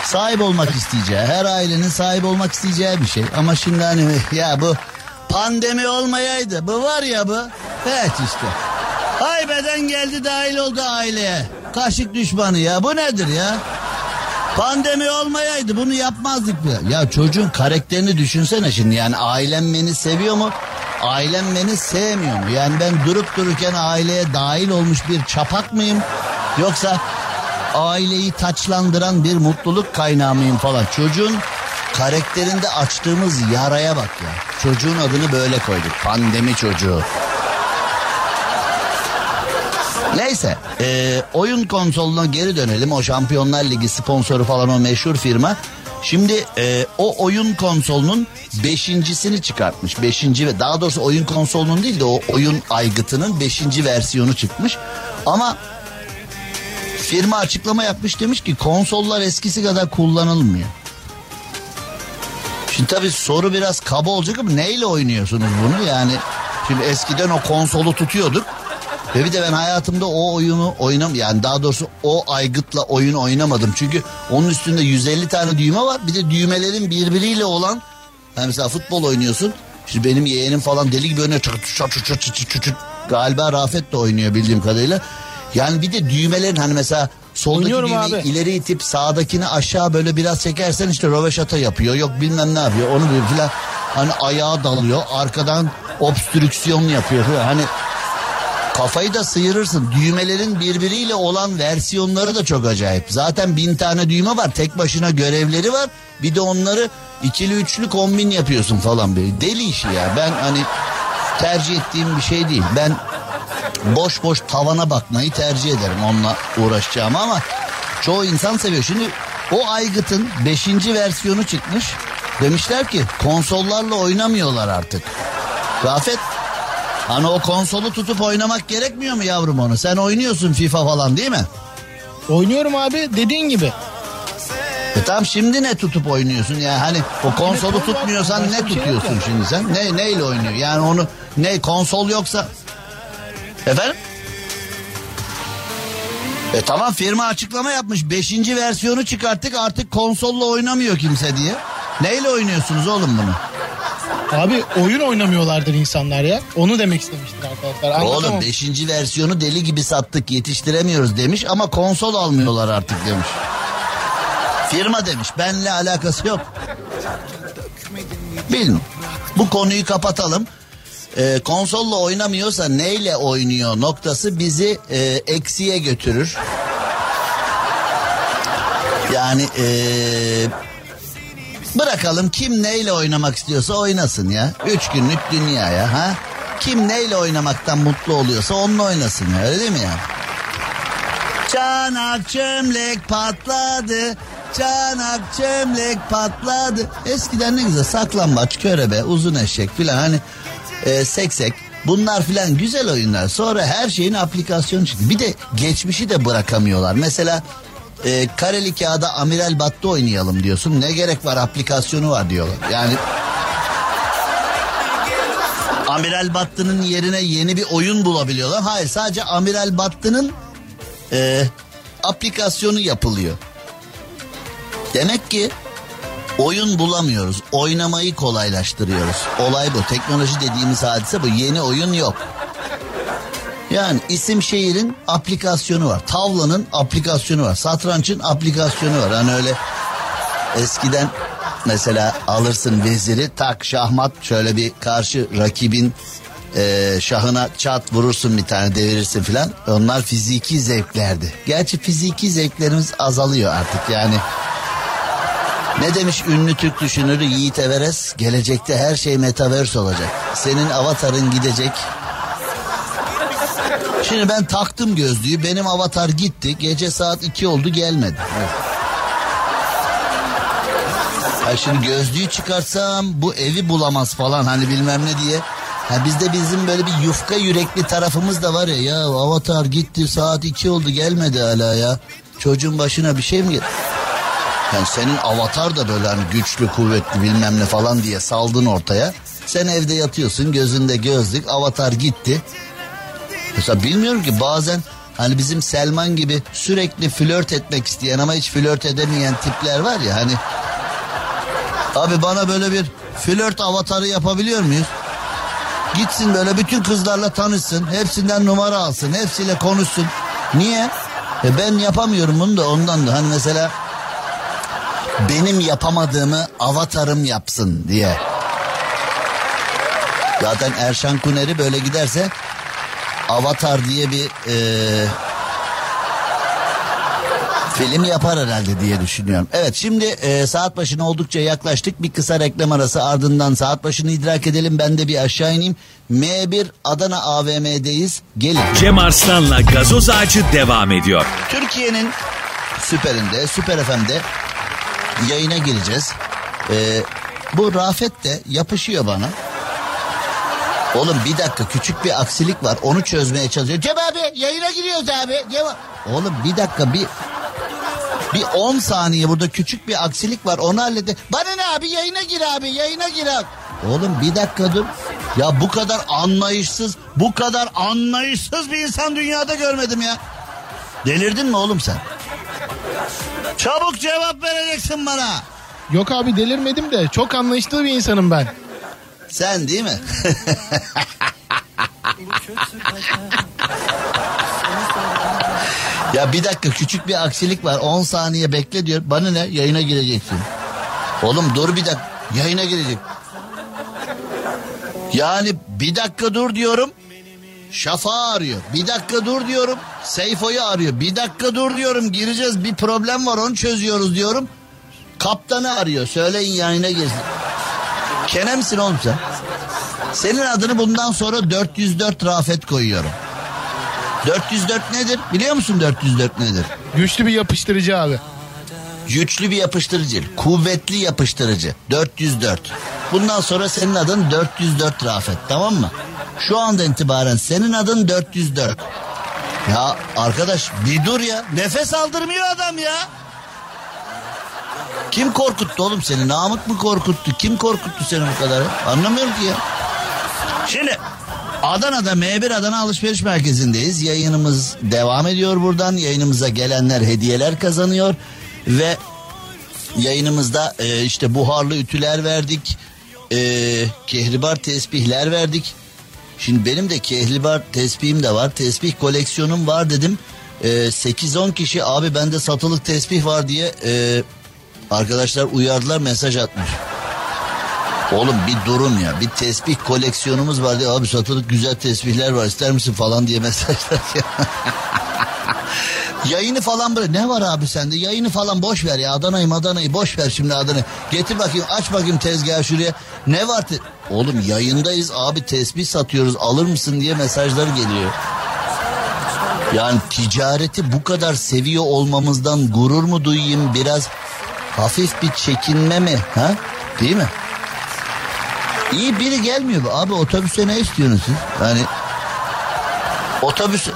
sahip olmak isteyeceği, her ailenin sahip olmak isteyeceği bir şey. Ama şimdi hani ya bu pandemi olmayaydı. Bu var ya bu. Evet işte. Haybeden geldi dahil oldu aileye. Kaşık düşmanı ya. Bu nedir ya? Pandemi olmayaydı bunu yapmazdık mı? Ya çocuğun karakterini düşünsene şimdi yani ailem beni seviyor mu? Ailem beni sevmiyor mu? Yani ben durup dururken aileye dahil olmuş bir çapak mıyım? Yoksa aileyi taçlandıran bir mutluluk kaynağı mıyım falan. Çocuğun karakterinde açtığımız yaraya bak ya. Çocuğun adını böyle koyduk. Pandemi çocuğu. Neyse e, oyun konsoluna geri dönelim. O Şampiyonlar Ligi sponsoru falan o meşhur firma. Şimdi e, o oyun konsolunun beşincisini çıkartmış. Beşinci ve daha doğrusu oyun konsolunun değil de o oyun aygıtının beşinci versiyonu çıkmış. Ama firma açıklama yapmış demiş ki konsollar eskisi kadar kullanılmıyor. Şimdi tabii soru biraz kaba olacak ama neyle oynuyorsunuz bunu yani? Şimdi eskiden o konsolu tutuyorduk. Ve bir de ben hayatımda o oyunu oynam yani daha doğrusu o aygıtla oyun oynamadım. Çünkü onun üstünde 150 tane düğme var. Bir de düğmelerin birbiriyle olan yani mesela futbol oynuyorsun. Şimdi benim yeğenim falan deli gibi. Çat çat çat çat çat çat çat. Galiba Rafet de oynuyor bildiğim kadarıyla. Yani bir de düğmelerin hani mesela soldaki Oynuyorum düğmeyi abi. ileri itip sağdakini aşağı böyle biraz çekersen işte roveşata yapıyor. Yok bilmem ne yapıyor. Onu bir filan hani ayağa dalıyor. Arkadan obstrüksiyon yapıyor. falan. Hani Kafayı da sıyırırsın. Düğmelerin birbiriyle olan versiyonları da çok acayip. Zaten bin tane düğme var. Tek başına görevleri var. Bir de onları ikili üçlü kombin yapıyorsun falan böyle. Deli işi ya. Ben hani tercih ettiğim bir şey değil. Ben boş boş tavana bakmayı tercih ederim onunla uğraşacağım ama çoğu insan seviyor. Şimdi o aygıtın 5. versiyonu çıkmış. Demişler ki konsollarla oynamıyorlar artık. Rafet hani o konsolu tutup oynamak gerekmiyor mu yavrum onu? Sen oynuyorsun FIFA falan değil mi? Oynuyorum abi dediğin gibi. E tamam şimdi ne tutup oynuyorsun yani hani o konsolu tutmuyorsan ne şey tutuyorsun şimdi sen? Ne neyle oynuyor? Yani onu ne konsol yoksa Efendim? E tamam firma açıklama yapmış. Beşinci versiyonu çıkarttık artık konsolla oynamıyor kimse diye. Neyle oynuyorsunuz oğlum bunu? Abi oyun oynamıyorlardır insanlar ya. Onu demek istemiştir arkadaşlar. Anlatamam. Oğlum beşinci versiyonu deli gibi sattık yetiştiremiyoruz demiş ama konsol almıyorlar artık demiş. Firma demiş benle alakası yok. Bilmiyorum. Bu konuyu kapatalım. Ee, konsolla oynamıyorsa neyle oynuyor noktası bizi e, eksiye götürür. Yani e, bırakalım kim neyle oynamak istiyorsa oynasın ya. Üç günlük dünya ya ha. Kim neyle oynamaktan mutlu oluyorsa onunla oynasın ya öyle değil mi ya? Çanak çömlek patladı. Çanak çömlek patladı. Eskiden ne güzel saklambaç, körebe, uzun eşek filan hani e, seksek. Bunlar filan güzel oyunlar. Sonra her şeyin aplikasyonu çıktı. Bir de geçmişi de bırakamıyorlar. Mesela e, kareli kağıda amiral battı oynayalım diyorsun. Ne gerek var aplikasyonu var diyorlar. Yani Amiral Battı'nın yerine yeni bir oyun bulabiliyorlar. Hayır sadece Amiral Battı'nın e, aplikasyonu yapılıyor. Demek ki oyun bulamıyoruz. Oynamayı kolaylaştırıyoruz. Olay bu. Teknoloji dediğimiz hadise bu. Yeni oyun yok. Yani isim şehrin aplikasyonu var. Tavlanın aplikasyonu var. Satrançın aplikasyonu var. Hani öyle eskiden mesela alırsın veziri tak şahmat şöyle bir karşı rakibin e, şahına çat vurursun bir tane devirirsin filan. Onlar fiziki zevklerdi. Gerçi fiziki zevklerimiz azalıyor artık yani. Ne demiş ünlü Türk düşünürü Yiğit Everes? Gelecekte her şey metaverse olacak. Senin avatarın gidecek. Şimdi ben taktım gözlüğü. Benim avatar gitti. Gece saat 2 oldu gelmedi. Evet. Ha şimdi gözlüğü çıkarsam bu evi bulamaz falan hani bilmem ne diye. Ha bizde bizim böyle bir yufka yürekli tarafımız da var ya. Ya avatar gitti saat 2 oldu gelmedi hala ya. Çocuğun başına bir şey mi geldi? Yani senin avatar da böyle hani güçlü kuvvetli bilmem ne falan diye saldın ortaya. Sen evde yatıyorsun gözünde gözlük avatar gitti. Mesela bilmiyorum ki bazen hani bizim Selman gibi sürekli flört etmek isteyen ama hiç flört edemeyen tipler var ya hani. Abi bana böyle bir flört avatarı yapabiliyor muyuz? Gitsin böyle bütün kızlarla tanışsın. Hepsinden numara alsın. Hepsiyle konuşsun. Niye? E ben yapamıyorum bunu da ondan da. Hani mesela benim yapamadığımı avatarım yapsın diye. Zaten Erşan Kuneri böyle giderse Avatar diye bir e, film yapar herhalde diye düşünüyorum. Evet şimdi e, saat başına oldukça yaklaştık. Bir kısa reklam arası ardından saat başını idrak edelim. Ben de bir aşağı ineyim. M1 Adana AVM'deyiz. Gelin. Cem Arslan'la gazoz ağacı devam ediyor. Türkiye'nin süperinde, süper FM'de yayına gireceğiz. Ee, bu Rafet de yapışıyor bana. Oğlum bir dakika küçük bir aksilik var onu çözmeye çalışıyor. Cem abi yayına giriyoruz abi. Cem. Oğlum bir dakika bir bir 10 saniye burada küçük bir aksilik var onu hallede. Bana ne abi yayına gir abi yayına gir abi. Oğlum bir dakika dur. Ya bu kadar anlayışsız bu kadar anlayışsız bir insan dünyada görmedim ya. Delirdin mi oğlum sen? Çabuk cevap vereceksin bana. Yok abi delirmedim de çok anlayışlı bir insanım ben. Sen değil mi? ya bir dakika küçük bir aksilik var 10 saniye bekle diyor. Bana ne yayına gireceksin. Oğlum dur bir dakika yayına girecek. Yani bir dakika dur diyorum. Şafa arıyor. Bir dakika dur diyorum. Seyfo'yu arıyor. Bir dakika dur diyorum. Gireceğiz bir problem var onu çözüyoruz diyorum. Kaptanı arıyor. Söyleyin yayına girsin. Kenemsin oğlum sen. Senin adını bundan sonra 404 Rafet koyuyorum. 404 nedir? Biliyor musun 404 nedir? Güçlü bir yapıştırıcı abi. Güçlü bir yapıştırıcı, kuvvetli yapıştırıcı. 404. Bundan sonra senin adın 404 Rafet tamam mı? Şu anda itibaren senin adın 404. Ya arkadaş bir dur ya. Nefes aldırmıyor adam ya. Kim korkuttu oğlum seni? Namık mı korkuttu? Kim korkuttu seni bu kadar? Anlamıyorum ki ya. Şimdi Adana'da M1 Adana Alışveriş Merkezi'ndeyiz. Yayınımız devam ediyor buradan. Yayınımıza gelenler hediyeler kazanıyor. Ve yayınımızda e, işte buharlı ütüler verdik. E, kehribar tesbihler verdik. Şimdi benim de kehribar tesbihim de var. Tesbih koleksiyonum var dedim. E, 8-10 kişi abi bende satılık tesbih var diye e, arkadaşlar uyardılar mesaj atmış. Oğlum bir durun ya. Bir tesbih koleksiyonumuz var diye abi satılık güzel tesbihler var ister misin falan diye mesajlar. Yayını falan böyle ne var abi sende yayını falan boş ver ya Adana'yı Adana'yı boş ver şimdi Adana'yı. Getir bakayım aç bakayım tezgahı şuraya. Ne var? Te- Oğlum yayındayız abi tesbih satıyoruz alır mısın diye mesajlar geliyor. Yani ticareti bu kadar seviyor olmamızdan gurur mu duyayım biraz hafif bir çekinme mi ha? Değil mi? İyi biri gelmiyor. Abi otobüse ne istiyorsunuz siz? Yani otobüs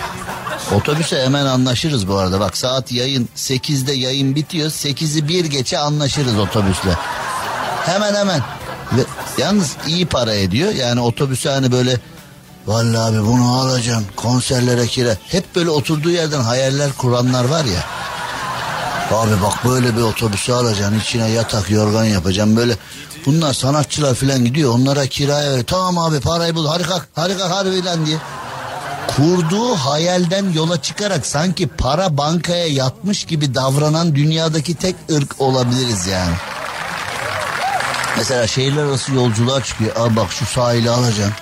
otobüse hemen anlaşırız bu arada. Bak saat yayın 8'de yayın bitiyor. 8'i bir geçe anlaşırız otobüsle. Hemen hemen. Ve yalnız iyi para ediyor. Yani otobüse hani böyle Vallahi abi bunu alacaksın konserlere kira. Hep böyle oturduğu yerden hayaller kuranlar var ya. Abi bak böyle bir otobüsü alacaksın içine yatak yorgan yapacaksın böyle. Bunlar sanatçılar falan gidiyor onlara kiraya ver. Tamam abi parayı bul kalk hadi filan diye. Kurduğu hayalden yola çıkarak sanki para bankaya yatmış gibi davranan dünyadaki tek ırk olabiliriz yani. Mesela şehirler arası yolculuğa çıkıyor. Abi bak şu sahili alacaksın.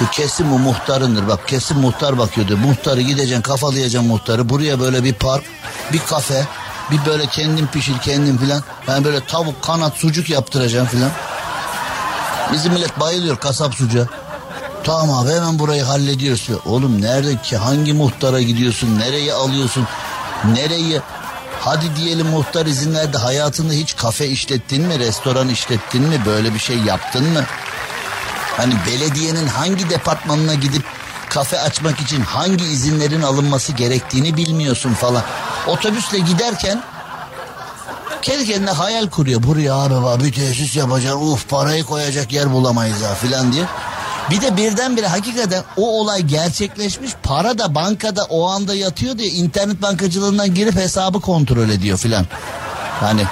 Bu kesin bu muhtarındır. Bak kesin muhtar bakıyordu. Muhtarı gideceksin kafalayacaksın muhtarı. Buraya böyle bir park, bir kafe, bir böyle kendin pişir kendin filan. Yani böyle tavuk, kanat, sucuk yaptıracaksın filan. Bizim millet bayılıyor kasap sucuğa. Tamam abi hemen burayı hallediyoruz. Oğlum nerede ki hangi muhtara gidiyorsun? Nereye alıyorsun? Nereyi? Hadi diyelim muhtar izin verdi. Hayatında hiç kafe işlettin mi? Restoran işlettin mi? Böyle bir şey yaptın mı? Hani belediyenin hangi departmanına gidip kafe açmak için hangi izinlerin alınması gerektiğini bilmiyorsun falan. Otobüsle giderken kendi kendine hayal kuruyor. Buraya var bir tesis yapacağım. Uf parayı koyacak yer bulamayız ha filan diye. Bir de birdenbire hakikaten o olay gerçekleşmiş. Para da bankada o anda yatıyor diye internet bankacılığından girip hesabı kontrol ediyor filan. Hani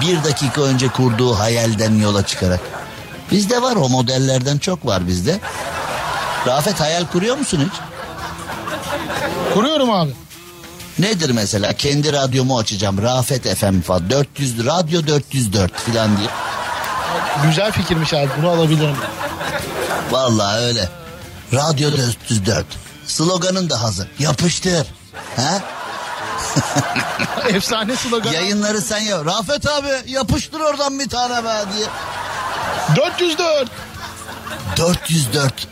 bir dakika önce kurduğu hayalden yola çıkarak. Bizde var o modellerden çok var bizde. Rafet hayal kuruyor musun hiç? Kuruyorum abi. Nedir mesela? Kendi radyomu açacağım. Rafet FM falan. 400 radyo 404 falan diye. Güzel fikirmiş abi bunu alabilirim. Vallahi öyle. Radyo 404. Sloganın da hazır. Yapıştır. Ha? Efsane slogan. Yayınları sen yap. Rafet abi yapıştır oradan bir tane be diye. 404. 404.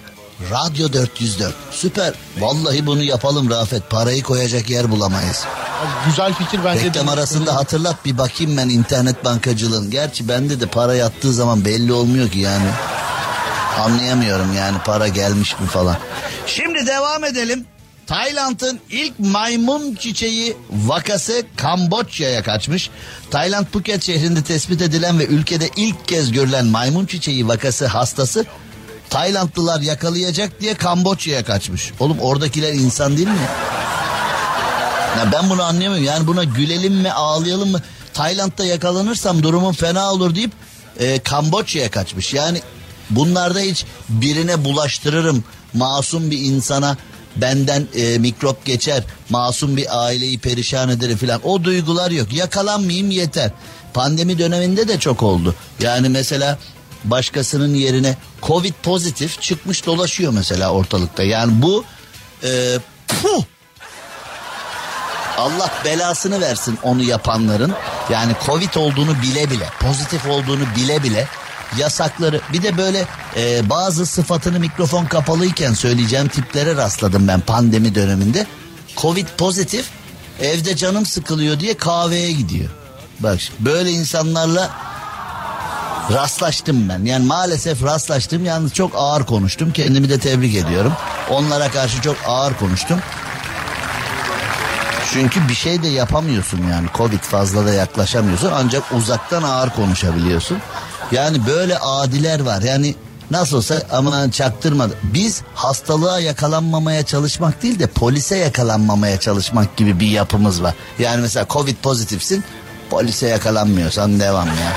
Radyo 404. Süper. Vallahi bunu yapalım Rafet. Parayı koyacak yer bulamayız. Abi güzel fikir bence. Reklam arasında hatırlat bir bakayım ben internet bankacılığın. Gerçi bende de para yattığı zaman belli olmuyor ki yani. Anlayamıyorum yani para gelmiş mi falan. Şimdi devam edelim. Tayland'ın ilk maymun çiçeği vakası Kamboçya'ya kaçmış. Tayland Phuket şehrinde tespit edilen ve ülkede ilk kez görülen maymun çiçeği vakası hastası Taylandlılar yakalayacak diye Kamboçya'ya kaçmış. Oğlum oradakiler insan değil mi? Ya ben bunu anlayamıyorum. Yani buna gülelim mi ağlayalım mı? Tayland'da yakalanırsam durumum fena olur deyip e, Kamboçya'ya kaçmış. Yani bunlarda hiç birine bulaştırırım. Masum bir insana benden e, mikrop geçer. Masum bir aileyi perişan ederim falan. O duygular yok. Yakalanmayayım yeter. Pandemi döneminde de çok oldu. Yani mesela başkasının yerine Covid pozitif çıkmış dolaşıyor mesela ortalıkta. Yani bu e, puh, Allah belasını versin onu yapanların. Yani Covid olduğunu bile bile, pozitif olduğunu bile bile yasakları. Bir de böyle e, bazı sıfatını mikrofon kapalıyken söyleyeceğim tiplere rastladım ben pandemi döneminde. Covid pozitif evde canım sıkılıyor diye kahveye gidiyor. Bak böyle insanlarla rastlaştım ben. Yani maalesef rastlaştım. Yalnız çok ağır konuştum. Kendimi de tebrik ediyorum. Onlara karşı çok ağır konuştum. Çünkü bir şey de yapamıyorsun yani. Covid fazla da yaklaşamıyorsun. Ancak uzaktan ağır konuşabiliyorsun. Yani böyle adiler var. Yani Nasıl olsa aman çaktırmadı. Biz hastalığa yakalanmamaya çalışmak değil de polise yakalanmamaya çalışmak gibi bir yapımız var. Yani mesela Covid pozitifsin polise yakalanmıyorsan devam ya.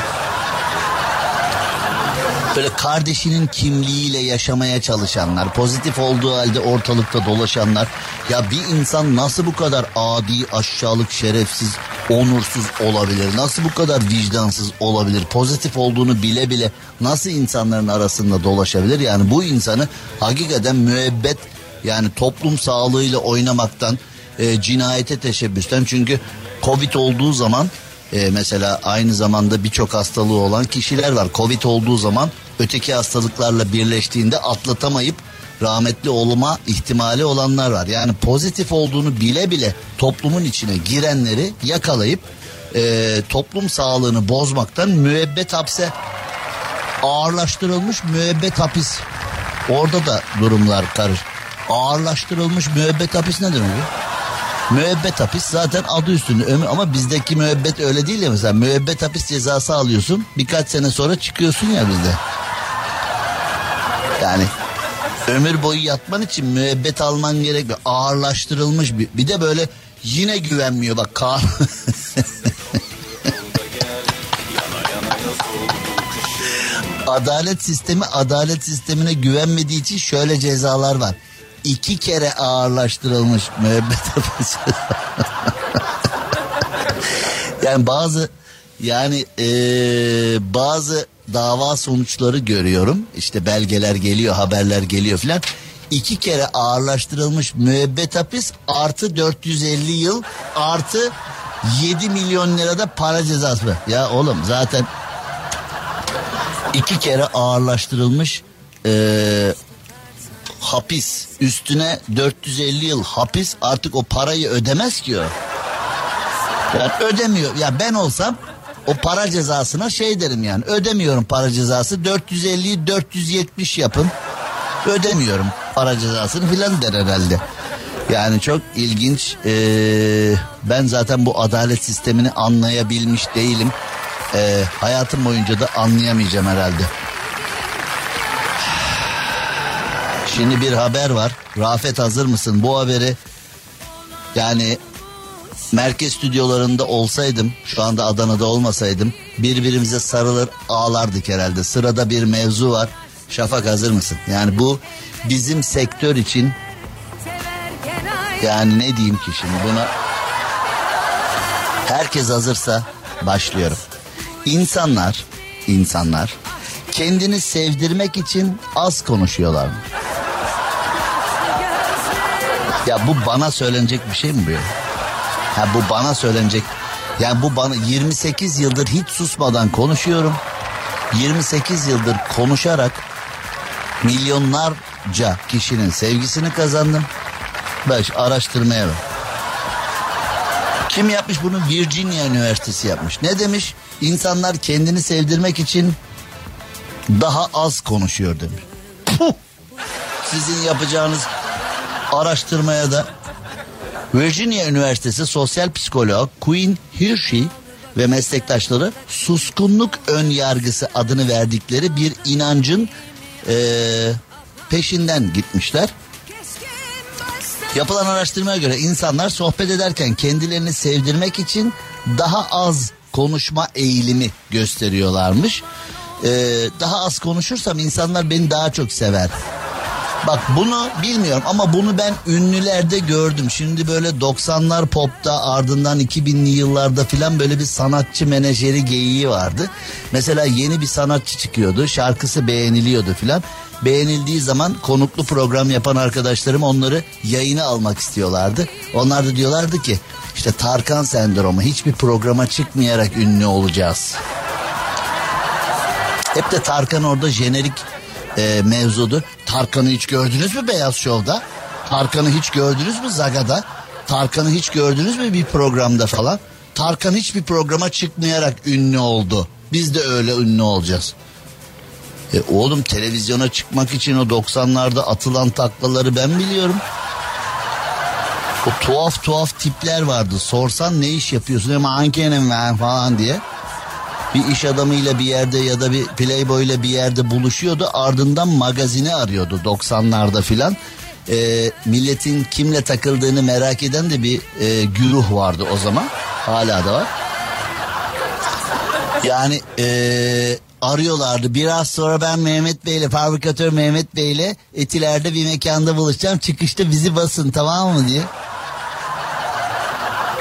Böyle kardeşinin kimliğiyle yaşamaya çalışanlar, pozitif olduğu halde ortalıkta dolaşanlar. Ya bir insan nasıl bu kadar adi, aşağılık, şerefsiz, onursuz olabilir? Nasıl bu kadar vicdansız olabilir? Pozitif olduğunu bile bile nasıl insanların arasında dolaşabilir? Yani bu insanı hakikaten müebbet yani toplum sağlığıyla oynamaktan, e, cinayete teşebbüsten çünkü Covid olduğu zaman e, mesela aynı zamanda birçok hastalığı olan kişiler var. Covid olduğu zaman öteki hastalıklarla birleştiğinde atlatamayıp rahmetli olma ihtimali olanlar var. Yani pozitif olduğunu bile bile toplumun içine girenleri yakalayıp e, toplum sağlığını bozmaktan müebbet hapse ağırlaştırılmış müebbet hapis. Orada da durumlar karış. Ağırlaştırılmış müebbet hapis nedir o? Müebbet hapis zaten adı üstünde ömür ama bizdeki müebbet öyle değil ya mesela müebbet hapis cezası alıyorsun birkaç sene sonra çıkıyorsun ya bizde. Yani ömür boyu yatman için müebbet alman gerekiyor. Ağırlaştırılmış bir, bir de böyle yine güvenmiyor bak kar. adalet sistemi adalet sistemine güvenmediği için şöyle cezalar var. İki kere ağırlaştırılmış müebbet hapisi. yani bazı yani eee, bazı dava sonuçları görüyorum. İşte belgeler geliyor, haberler geliyor filan. İki kere ağırlaştırılmış müebbet hapis artı 450 yıl artı 7 milyon lirada para cezası. Ya oğlum zaten iki kere ağırlaştırılmış eee, hapis üstüne 450 yıl hapis artık o parayı ödemez ki o. Yani ödemiyor. Ya ben olsam o para cezasına şey derim yani ödemiyorum para cezası 450'yi 470 yapın ödemiyorum para cezasını filan der herhalde. Yani çok ilginç. Ee, ben zaten bu adalet sistemini anlayabilmiş değilim. Ee, hayatım boyunca da anlayamayacağım herhalde. Şimdi bir haber var. Rafet hazır mısın? Bu haberi yani merkez stüdyolarında olsaydım, şu anda Adana'da olmasaydım birbirimize sarılır ağlardık herhalde. Sırada bir mevzu var. Şafak hazır mısın? Yani bu bizim sektör için yani ne diyeyim ki şimdi buna herkes hazırsa başlıyorum. İnsanlar, insanlar kendini sevdirmek için az konuşuyorlar mı? Ya bu bana söylenecek bir şey mi bu? Ha bu bana söylenecek. Yani bu bana 28 yıldır hiç susmadan konuşuyorum. 28 yıldır konuşarak milyonlarca kişinin sevgisini kazandım. Baş araştırmaya bak. Kim yapmış bunu? Virginia Üniversitesi yapmış. Ne demiş? İnsanlar kendini sevdirmek için daha az konuşuyor demiş. Puh! Sizin yapacağınız araştırmaya da Virginia Üniversitesi sosyal psikoloğu Queen Hershey ve meslektaşları suskunluk ön yargısı adını verdikleri bir inancın eee, peşinden gitmişler. Yapılan araştırmaya göre insanlar sohbet ederken kendilerini sevdirmek için daha az konuşma eğilimi gösteriyorlarmış. Ee, daha az konuşursam insanlar beni daha çok sever. Bak bunu bilmiyorum ama bunu ben ünlülerde gördüm. Şimdi böyle 90'lar popta ardından 2000'li yıllarda filan böyle bir sanatçı menajeri geyiği vardı. Mesela yeni bir sanatçı çıkıyordu şarkısı beğeniliyordu filan. Beğenildiği zaman konuklu program yapan arkadaşlarım onları yayına almak istiyorlardı. Onlar da diyorlardı ki işte Tarkan sendromu hiçbir programa çıkmayarak ünlü olacağız. Hep de Tarkan orada jenerik e, mevzudu. Tarkan'ı hiç gördünüz mü Beyaz Şov'da? Tarkan'ı hiç gördünüz mü Zaga'da? Tarkan'ı hiç gördünüz mü bir programda falan? Tarkan hiçbir programa çıkmayarak ünlü oldu. Biz de öyle ünlü olacağız. E oğlum televizyona çıkmak için o 90'larda atılan taklaları ben biliyorum. O tuhaf tuhaf tipler vardı. Sorsan ne iş yapıyorsun ama ankenim ben falan diye. Bir iş adamıyla bir yerde ya da bir playboy ile bir yerde buluşuyordu. Ardından magazini arıyordu 90'larda filan. Ee, milletin kimle takıldığını merak eden de bir e, güruh vardı o zaman. Hala da var. Yani e, arıyorlardı. Biraz sonra ben Mehmet Bey'le fabrikatör Mehmet Bey'le Etiler'de bir mekanda buluşacağım. Çıkışta bizi basın tamam mı diye.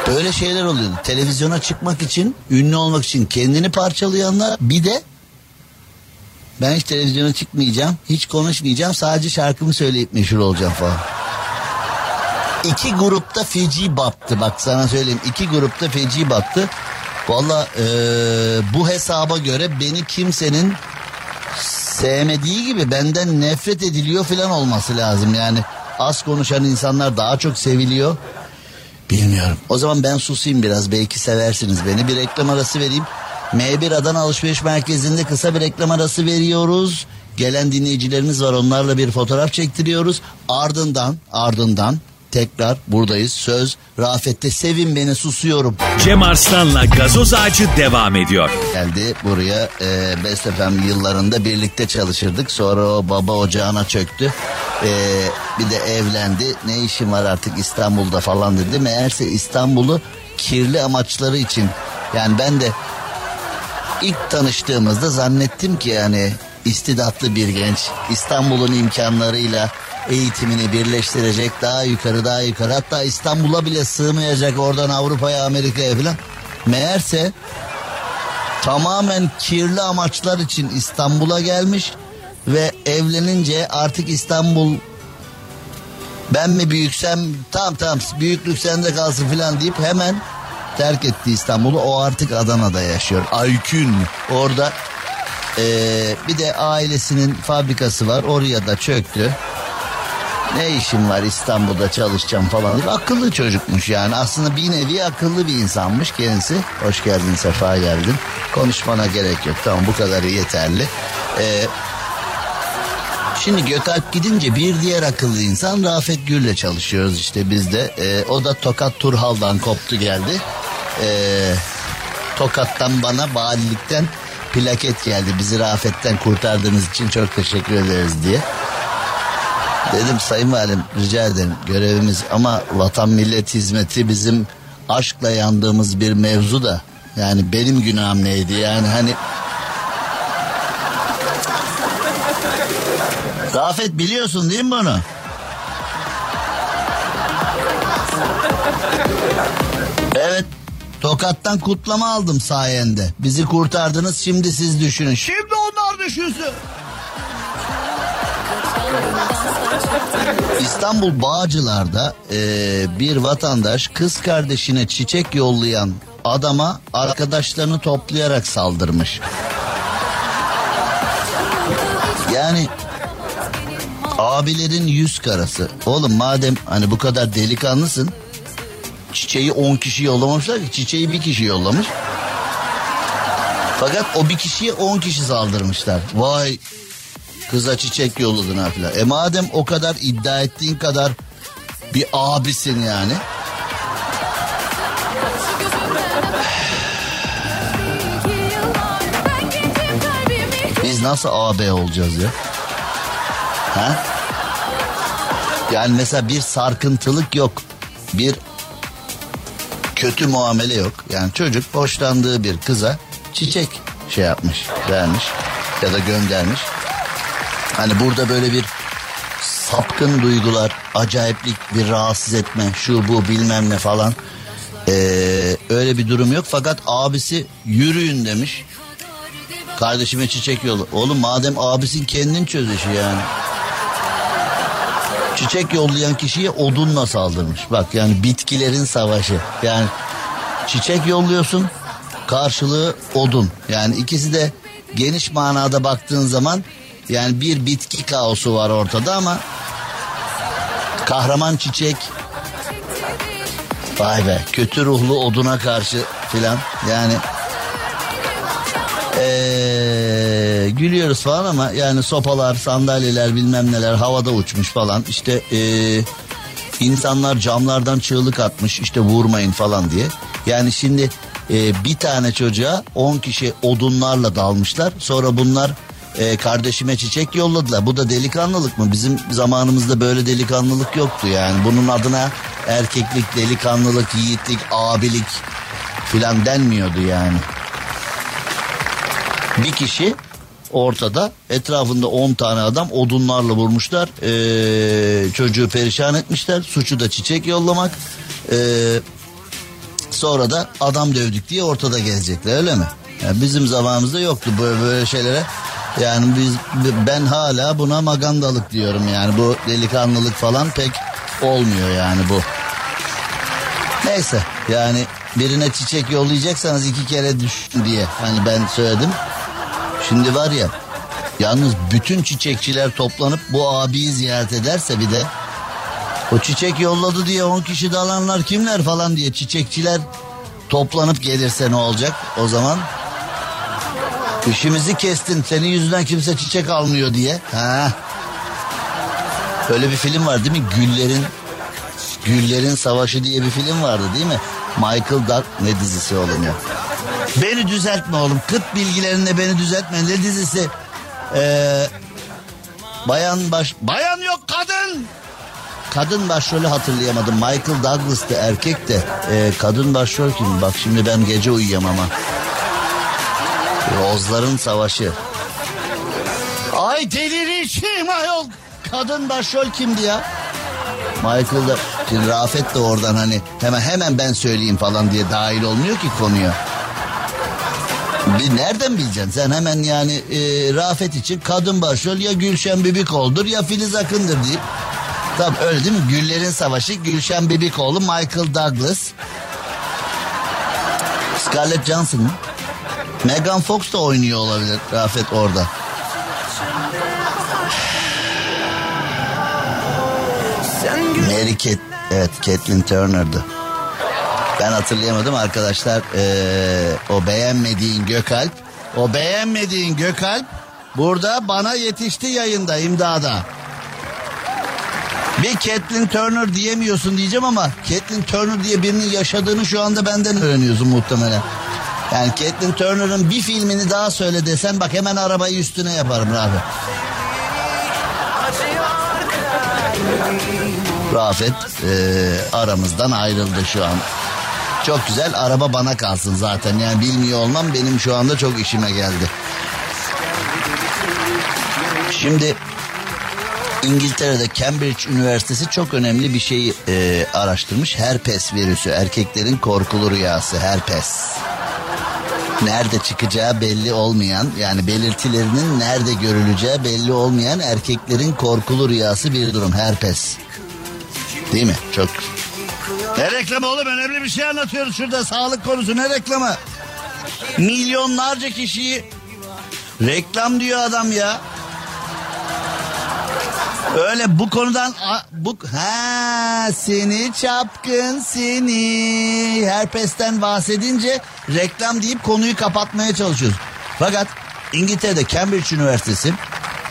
Böyle şeyler oluyordu. Televizyona çıkmak için, ünlü olmak için kendini parçalayanlar bir de ben hiç televizyona çıkmayacağım, hiç konuşmayacağım, sadece şarkımı söyleyip meşhur olacağım falan. İki grupta feci battı bak sana söyleyeyim. iki grupta feci battı. Valla eee, bu hesaba göre beni kimsenin sevmediği gibi benden nefret ediliyor falan olması lazım. Yani az konuşan insanlar daha çok seviliyor. Bilmiyorum. O zaman ben susayım biraz belki seversiniz beni. Bir reklam arası vereyim. M1 Adana Alışveriş Merkezi'nde kısa bir reklam arası veriyoruz. Gelen dinleyicilerimiz var onlarla bir fotoğraf çektiriyoruz. Ardından ardından tekrar buradayız. Söz Rafet'te sevin beni susuyorum. Cem Arslan'la gazoz ağacı devam ediyor. geldi buraya e, Best FM yıllarında birlikte çalışırdık. Sonra o baba ocağına çöktü. E, bir de evlendi. Ne işim var artık İstanbul'da falan dedi. Meğerse İstanbul'u kirli amaçları için yani ben de ilk tanıştığımızda zannettim ki yani istidatlı bir genç İstanbul'un imkanlarıyla eğitimini birleştirecek daha yukarı daha yukarı hatta İstanbul'a bile sığmayacak oradan Avrupa'ya Amerika'ya falan. Meğerse tamamen kirli amaçlar için İstanbul'a gelmiş ve evlenince artık İstanbul ben mi büyüksem tamam tamam büyüklük sende kalsın filan deyip hemen terk etti İstanbul'u. O artık Adana'da yaşıyor. Aykün orada eee, bir de ailesinin fabrikası var oraya da çöktü. Ne işim var İstanbul'da çalışacağım falan akıllı çocukmuş yani. Aslında bir nevi akıllı bir insanmış kendisi. Hoş geldin sefa geldin. Konuşmana gerek yok tamam bu kadarı yeterli. Ee, Şimdi Gökalp gidince bir diğer akıllı insan Rafet Gül'le çalışıyoruz işte biz de. Ee, o da Tokat Turhal'dan koptu geldi. Ee, Tokat'tan bana valilikten plaket geldi. Bizi Rafet'ten kurtardığınız için çok teşekkür ederiz diye. Dedim sayın valim rica ederim görevimiz ama vatan millet hizmeti bizim aşkla yandığımız bir mevzu da. Yani benim günahım neydi yani hani Rafet biliyorsun değil mi bunu? Evet. Tokat'tan kutlama aldım sayende. Bizi kurtardınız şimdi siz düşünün. Şimdi onlar düşünsün. İstanbul Bağcılar'da eee, bir vatandaş kız kardeşine çiçek yollayan adama arkadaşlarını toplayarak saldırmış. Yani abilerin yüz karası. Oğlum madem hani bu kadar delikanlısın çiçeği 10 kişi yollamamışlar ki çiçeği bir kişi yollamış. Fakat o bir kişiye 10 kişi saldırmışlar. Vay kıza çiçek yolladın ha filan. E madem o kadar iddia ettiğin kadar bir abisin yani. Biz nasıl AB olacağız ya? Ha? Yani mesela bir sarkıntılık yok. Bir kötü muamele yok. Yani çocuk hoşlandığı bir kıza çiçek şey yapmış, vermiş ya da göndermiş. Hani burada böyle bir sapkın duygular, acayiplik, bir rahatsız etme, şu bu bilmem ne falan. Ee, öyle bir durum yok. Fakat abisi yürüyün demiş. Kardeşime çiçek yolu. Oğlum madem abisin kendin çöz işi yani. Çiçek yollayan kişiye odunla saldırmış. Bak yani bitkilerin savaşı. Yani çiçek yolluyorsun karşılığı odun. Yani ikisi de geniş manada baktığın zaman yani bir bitki kaosu var ortada ama kahraman çiçek vay be kötü ruhlu oduna karşı filan yani ee, gülüyoruz falan ama yani sopalar, sandalyeler bilmem neler havada uçmuş falan. İşte ee, insanlar camlardan çığlık atmış işte vurmayın falan diye. Yani şimdi Ee, bir tane çocuğa 10 kişi odunlarla dalmışlar. Sonra bunlar e, kardeşime çiçek yolladılar. Bu da delikanlılık mı? Bizim zamanımızda böyle delikanlılık yoktu yani. Bunun adına erkeklik, delikanlılık, yiğitlik, abilik filan denmiyordu yani. Bir kişi ortada etrafında 10 tane adam odunlarla vurmuşlar. Ee, çocuğu perişan etmişler. Suçu da çiçek yollamak. Ee, sonra da adam dövdük diye ortada gezecekler öyle mi? Yani bizim zamanımızda yoktu böyle, böyle şeylere. Yani biz ben hala buna magandalık diyorum yani bu delikanlılık falan pek olmuyor yani bu. Neyse yani birine çiçek yollayacaksanız iki kere düşün diye hani ben söyledim. Şimdi var ya yalnız bütün çiçekçiler toplanıp bu abiyi ziyaret ederse bir de o çiçek yolladı diye 10 kişi dalanlar kimler falan diye çiçekçiler toplanıp gelirse ne olacak o zaman? İşimizi kestin senin yüzünden kimse çiçek almıyor diye. Ha. Böyle bir film var değil mi? Güllerin Güllerin Savaşı diye bir film vardı değil mi? Michael Duck ne dizisi oğlum ya. Beni düzeltme oğlum. Kıt bilgilerinde beni düzeltme. Ne dizisi? Ee, bayan baş... Bayan yok kadın! Kadın başrolü hatırlayamadım. Michael Douglas'tı erkek de. Ee, kadın başrol kim? Bak şimdi ben gece uyuyamam ha. Rozların Savaşı. Ay delirişim ayol. Kadın başrol kimdi ya? Michael da şimdi Rafet de oradan hani hemen hemen ben söyleyeyim falan diye dahil olmuyor ki konuya. Bir nereden bileceksin sen hemen yani e, Rafet için kadın başrol ya Gülşen Bibikoğlu'dur ya Filiz Akın'dır deyip. Tamam öyle değil mi? Güllerin Savaşı Gülşen Bibikoğlu Michael Douglas. Scarlett Johansson mı? Megan Fox da oynuyor olabilir Rafet orada. Mary Cat, evet Caitlin Turner'dı. Ben hatırlayamadım arkadaşlar. Ee, o beğenmediğin Gökalp, o beğenmediğin Gökalp burada bana yetişti yayında imdada. Bir Caitlin Turner diyemiyorsun diyeceğim ama Caitlin Turner diye birinin yaşadığını şu anda benden öğreniyorsun muhtemelen. Yani Caitlin Turner'ın bir filmini daha söyle desen bak hemen arabayı üstüne yaparım Rafet. Rafet e, aramızdan ayrıldı şu an. Çok güzel araba bana kalsın zaten yani bilmiyor olmam benim şu anda çok işime geldi. Şimdi İngiltere'de Cambridge Üniversitesi çok önemli bir şeyi e, araştırmış. Herpes virüsü erkeklerin korkulu rüyası herpes. Nerede çıkacağı belli olmayan yani belirtilerinin nerede görüleceği belli olmayan erkeklerin korkulu rüyası bir durum herpes. Değil mi? Çok. Ne reklamı oğlum önemli bir şey anlatıyoruz şurada sağlık konusu ne reklamı? Milyonlarca kişiyi reklam diyor adam ya. Öyle bu konudan bu ha seni çapkın seni herpesten bahsedince reklam deyip konuyu kapatmaya çalışıyoruz. Fakat İngiltere'de Cambridge Üniversitesi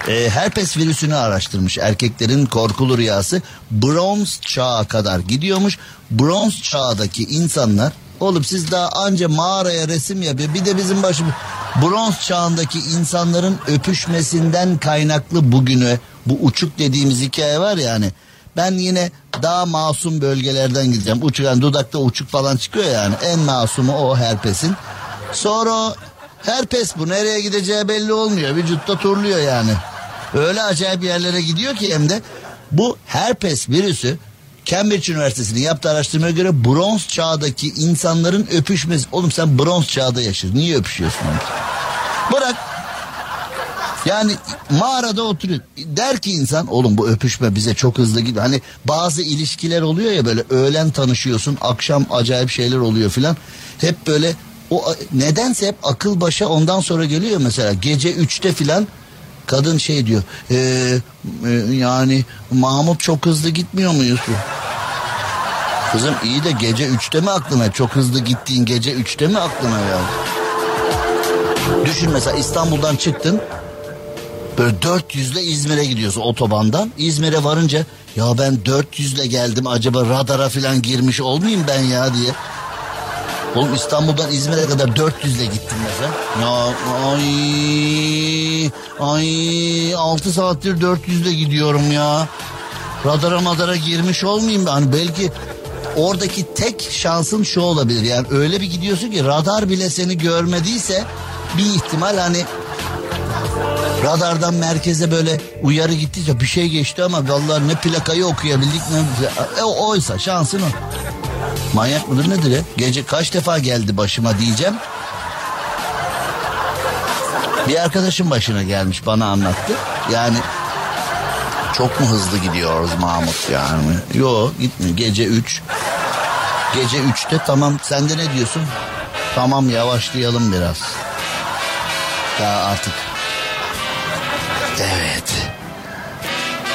e, herpes virüsünü araştırmış. Erkeklerin korkulu rüyası bronz çağa kadar gidiyormuş. Bronz çağdaki insanlar oğlum siz daha anca mağaraya resim yapıyor. Bir de bizim başımız bronz çağındaki insanların öpüşmesinden kaynaklı bugüne bu uçuk dediğimiz hikaye var ya hani. Ben yine daha masum bölgelerden gideceğim. Uçuk yani dudakta uçuk falan çıkıyor yani. En masumu o herpesin. Sonra herpes bu nereye gideceği belli olmuyor. Vücutta turluyor yani. Öyle acayip yerlere gidiyor ki hem de bu herpes virüsü Cambridge Üniversitesi'nin yaptığı araştırmaya göre bronz çağdaki insanların öpüşmesi. Oğlum sen bronz çağda yaşıyorsun. Niye öpüşüyorsun? Bırak yani mağarada oturuyor. Der ki insan oğlum bu öpüşme bize çok hızlı gidiyor. Hani bazı ilişkiler oluyor ya böyle öğlen tanışıyorsun akşam acayip şeyler oluyor filan. Hep böyle o nedense hep akıl başa ondan sonra geliyor mesela gece üçte filan kadın şey diyor e, e, yani Mahmut çok hızlı gitmiyor muyuz? Kızım iyi de gece üçte mi aklına çok hızlı gittiğin gece üçte mi aklına ya? Düşün mesela İstanbul'dan çıktın Böyle 400 ile İzmir'e gidiyorsun otobandan. İzmir'e varınca ya ben 400 ile geldim acaba radara falan girmiş olmayayım ben ya diye. Oğlum İstanbul'dan İzmir'e kadar 400 ile gittim mesela. Ya ay ay 6 saattir 400 ile gidiyorum ya. Radara madara girmiş olmayayım ben. Hani belki oradaki tek şansın şu olabilir. Yani öyle bir gidiyorsun ki radar bile seni görmediyse bir ihtimal hani radardan merkeze böyle uyarı gittiyse bir şey geçti ama vallahi ne plakayı okuyabildik ne e, oysa şansın o. Manyak mıdır nedir ya? Gece kaç defa geldi başıma diyeceğim. Bir arkadaşım başına gelmiş bana anlattı. Yani çok mu hızlı gidiyoruz Mahmut yani? Yo gitmiyor gece 3. Gece 3'te tamam sen de ne diyorsun? Tamam yavaşlayalım biraz. Daha artık. Evet.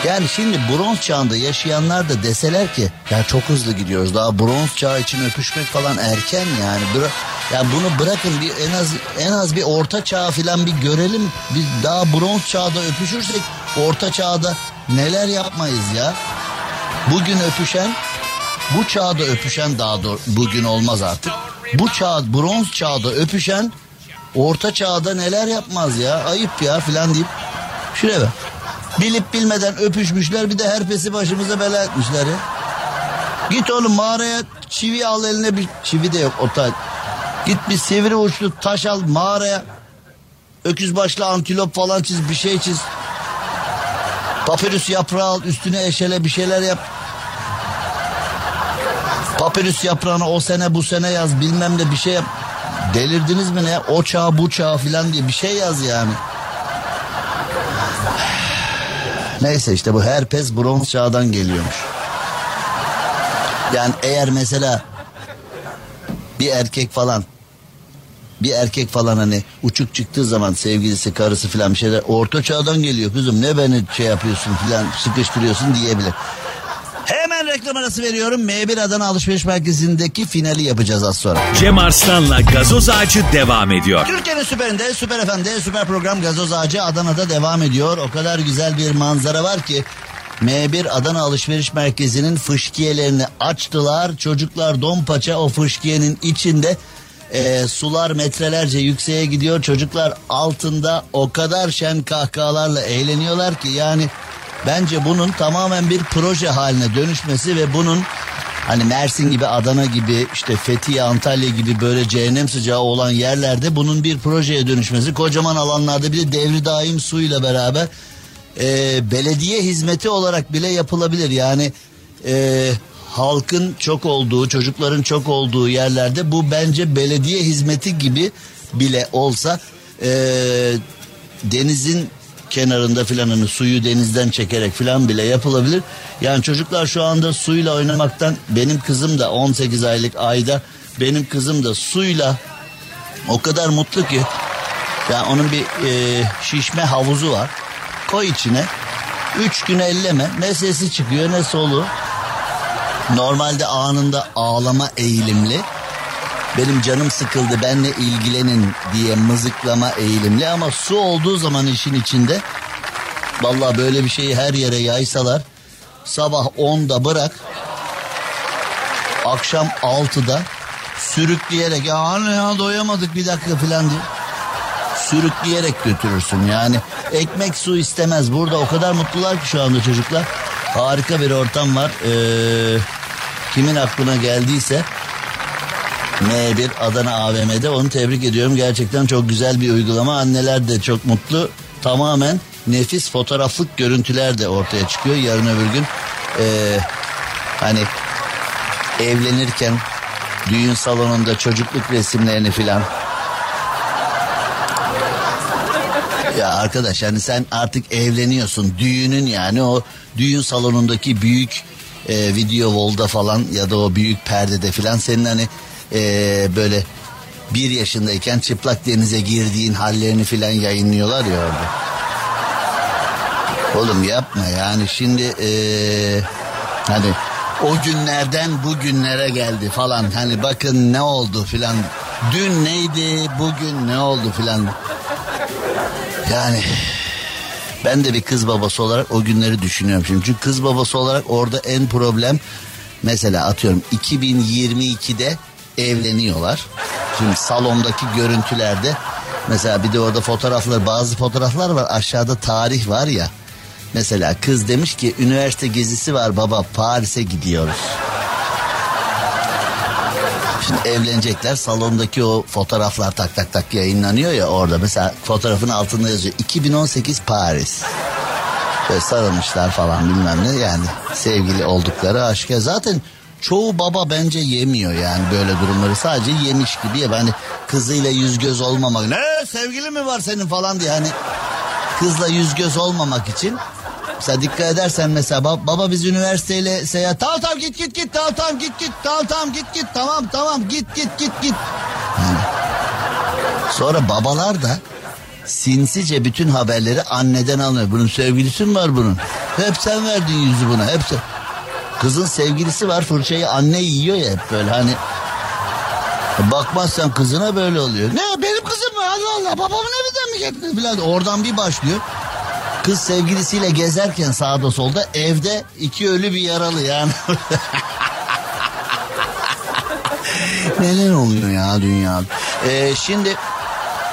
Yani şimdi bronz çağında yaşayanlar da deseler ki ya çok hızlı gidiyoruz daha bronz çağı için öpüşmek falan erken yani. Bıra ya bunu bırakın bir en az en az bir orta çağ falan bir görelim. Biz daha bronz çağda öpüşürsek orta çağda neler yapmayız ya. Bugün öpüşen bu çağda öpüşen daha doğru bugün olmaz artık. Bu çağ bronz çağda öpüşen orta çağda neler yapmaz ya ayıp ya filan deyip şuraya bak. Bilip bilmeden öpüşmüşler bir de herpesi başımıza bela etmişler ya. Git oğlum mağaraya çivi al eline bir çivi de yok otel. Git bir sivri uçlu taş al mağaraya. Öküz başlı antilop falan çiz bir şey çiz. Papyrus yaprağı al üstüne eşele bir şeyler yap. Papyrus yaprağını o sene bu sene yaz bilmem ne bir şey yap. Delirdiniz mi ne? O çağ bu çağ filan diye bir şey yaz yani. Neyse işte bu herpes bronz çağdan geliyormuş. Yani eğer mesela bir erkek falan bir erkek falan hani uçuk çıktığı zaman sevgilisi karısı falan bir şeyler orta çağdan geliyor kızım ne beni şey yapıyorsun filan sıkıştırıyorsun diyebilir. Hemen reklam arası veriyorum. M1 Adana Alışveriş Merkezi'ndeki finali yapacağız az sonra. Cem Arslan'la gazoz ağacı devam ediyor. Türkiye'nin süperinde, süper FM'de, süper program Gazoz Ağacı Adana'da devam ediyor. O kadar güzel bir manzara var ki M1 Adana Alışveriş Merkezi'nin fışkiyelerini açtılar. Çocuklar don paça o fışkiyenin içinde e, sular metrelerce yükseğe gidiyor. Çocuklar altında o kadar şen kahkahalarla eğleniyorlar ki yani bence bunun tamamen bir proje haline dönüşmesi ve bunun Hani Mersin gibi Adana gibi işte Fethiye Antalya gibi böyle cehennem sıcağı olan yerlerde bunun bir projeye dönüşmesi kocaman alanlarda bir de devri daim suyla beraber e, belediye hizmeti olarak bile yapılabilir. Yani e, halkın çok olduğu çocukların çok olduğu yerlerde bu bence belediye hizmeti gibi bile olsa e, denizin kenarında filan hani suyu denizden çekerek filan bile yapılabilir. Yani çocuklar şu anda suyla oynamaktan benim kızım da 18 aylık ayda benim kızım da suyla o kadar mutlu ki yani onun bir e, şişme havuzu var. Koy içine. Üç gün elleme. Ne sesi çıkıyor ne solu. Normalde anında ağlama eğilimli. Benim canım sıkıldı benle ilgilenin diye mızıklama eğilimli ama su olduğu zaman işin içinde vallahi böyle bir şeyi her yere yaysalar sabah 10'da bırak akşam 6'da sürükleyerek ya anne ya doyamadık bir dakika falan diye sürükleyerek götürürsün. Yani ekmek su istemez. Burada o kadar mutlular ki şu anda çocuklar. Harika bir ortam var. Ee, kimin aklına geldiyse M1 Adana AVM'de onu tebrik ediyorum. Gerçekten çok güzel bir uygulama. Anneler de çok mutlu. Tamamen nefis fotoğraflık görüntüler de ortaya çıkıyor. Yarın öbür gün e, hani evlenirken düğün salonunda çocukluk resimlerini filan. Ya arkadaş hani sen artık evleniyorsun. Düğünün yani o düğün salonundaki büyük e, video volda falan ya da o büyük perdede filan senin hani e, böyle bir yaşındayken çıplak denize girdiğin hallerini filan yayınlıyorlar ya orada. Oğlum yapma yani. Şimdi e, hani o günlerden bugünlere geldi falan. Hani bakın ne oldu filan. Dün neydi bugün ne oldu filan. Yani ben de bir kız babası olarak o günleri düşünüyorum şimdi. Çünkü kız babası olarak orada en problem mesela atıyorum 2022'de evleniyorlar. Şimdi salondaki görüntülerde mesela bir de orada fotoğraflar bazı fotoğraflar var aşağıda tarih var ya. Mesela kız demiş ki üniversite gezisi var baba Paris'e gidiyoruz. Şimdi evlenecekler salondaki o fotoğraflar tak tak tak yayınlanıyor ya orada. Mesela fotoğrafın altında yazıyor 2018 Paris. Böyle sarılmışlar falan bilmem ne yani sevgili oldukları aşikar. Zaten çoğu baba bence yemiyor yani böyle durumları sadece yemiş gibi ya hani kızıyla yüz göz olmamak ne sevgili mi var senin falan diye hani kızla yüz göz olmamak için Mesela dikkat edersen mesela baba, baba biz üniversiteyle seyahat tamam tamam git git git tamam tamam git git tamam tamam git git tamam tamam git git git git. Yani. Sonra babalar da sinsice bütün haberleri anneden alıyor. Bunun sevgilisi mi var bunun? Hep sen verdin yüzü buna hep sen. Kızın sevgilisi var fırçayı anne yiyor ya hep böyle hani. Bakmazsan kızına böyle oluyor. Ne benim kızım mı Allah Allah babamın evinden mi getirdin filan. Oradan bir başlıyor. Kız sevgilisiyle gezerken sağda solda evde iki ölü bir yaralı yani. Neler oluyor ya dünya? Ee, şimdi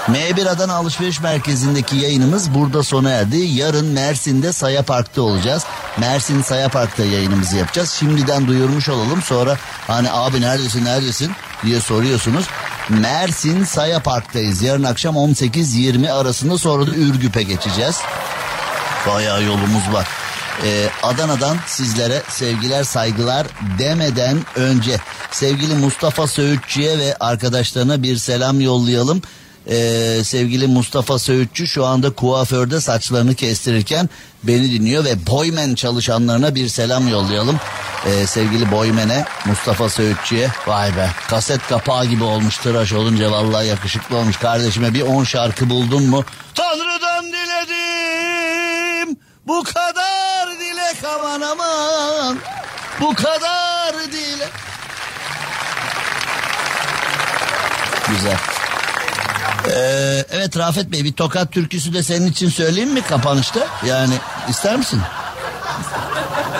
M1 Adana Alışveriş Merkezi'ndeki yayınımız burada sona erdi. Yarın Mersin'de Saya Park'ta olacağız. Mersin Saya Park'ta yayınımızı yapacağız. Şimdiden duyurmuş olalım. Sonra hani abi neredesin neredesin diye soruyorsunuz. Mersin Saya Park'tayız. Yarın akşam 18-20 arasında sonra da Ürgüp'e geçeceğiz. Bayağı yolumuz var. Ee, Adana'dan sizlere sevgiler saygılar demeden önce sevgili Mustafa Söğütçü'ye ve arkadaşlarına bir selam yollayalım. Ee, sevgili Mustafa Söğütçü şu anda kuaförde saçlarını kestirirken beni dinliyor ve Boymen çalışanlarına bir selam yollayalım. Ee, sevgili Boymen'e Mustafa Söğütçü'ye vay be kaset kapağı gibi olmuş tıraş olunca vallahi yakışıklı olmuş kardeşime bir 10 şarkı buldun mu? Tanrı'dan diledim bu kadar dilek aman aman bu kadar dilek. Güzel. Ee, evet Rafet Bey bir tokat türküsü de senin için söyleyeyim mi kapanışta? Yani ister misin?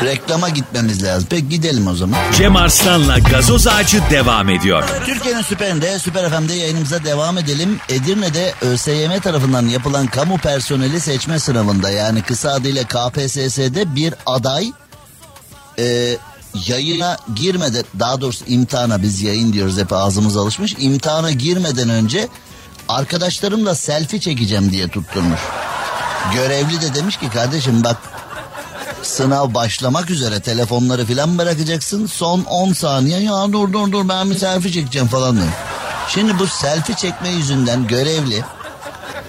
Reklama gitmemiz lazım. Peki gidelim o zaman. Cem Arslan'la gazoz ağacı devam ediyor. Türkiye'nin süperinde, Süper FM'de yayınımıza devam edelim. Edirne'de ÖSYM tarafından yapılan kamu personeli seçme sınavında yani kısa adıyla KPSS'de bir aday e, yayına girmeden daha doğrusu imtihana biz yayın diyoruz hep ağzımız alışmış. İmtihana girmeden önce arkadaşlarımla selfie çekeceğim diye tutturmuş. Görevli de demiş ki kardeşim bak sınav başlamak üzere telefonları filan bırakacaksın. Son 10 saniye ya dur dur dur ben bir selfie çekeceğim falan diyor. Şimdi bu selfie çekme yüzünden görevli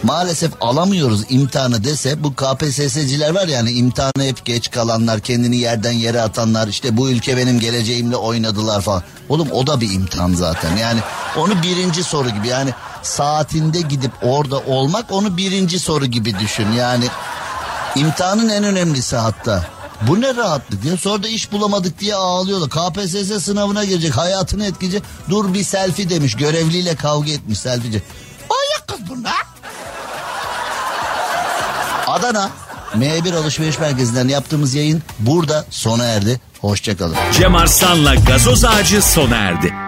maalesef alamıyoruz imtihanı dese bu KPSS'ciler var yani imtihanı hep geç kalanlar kendini yerden yere atanlar işte bu ülke benim geleceğimle oynadılar falan. Oğlum o da bir imtihan zaten yani onu birinci soru gibi yani saatinde gidip orada olmak onu birinci soru gibi düşün yani imtihanın en önemlisi hatta. Bu ne rahatlık ya. Sonra da iş bulamadık diye ağlıyorlar. KPSS sınavına girecek. Hayatını etkileyecek. Dur bir selfie demiş. Görevliyle kavga etmiş selfieci. Ayak kız bunlar. Adana M1 Alışveriş Merkezi'nden yaptığımız yayın burada sona erdi. Hoşçakalın. Cem Arslan'la gazoz ağacı sona erdi.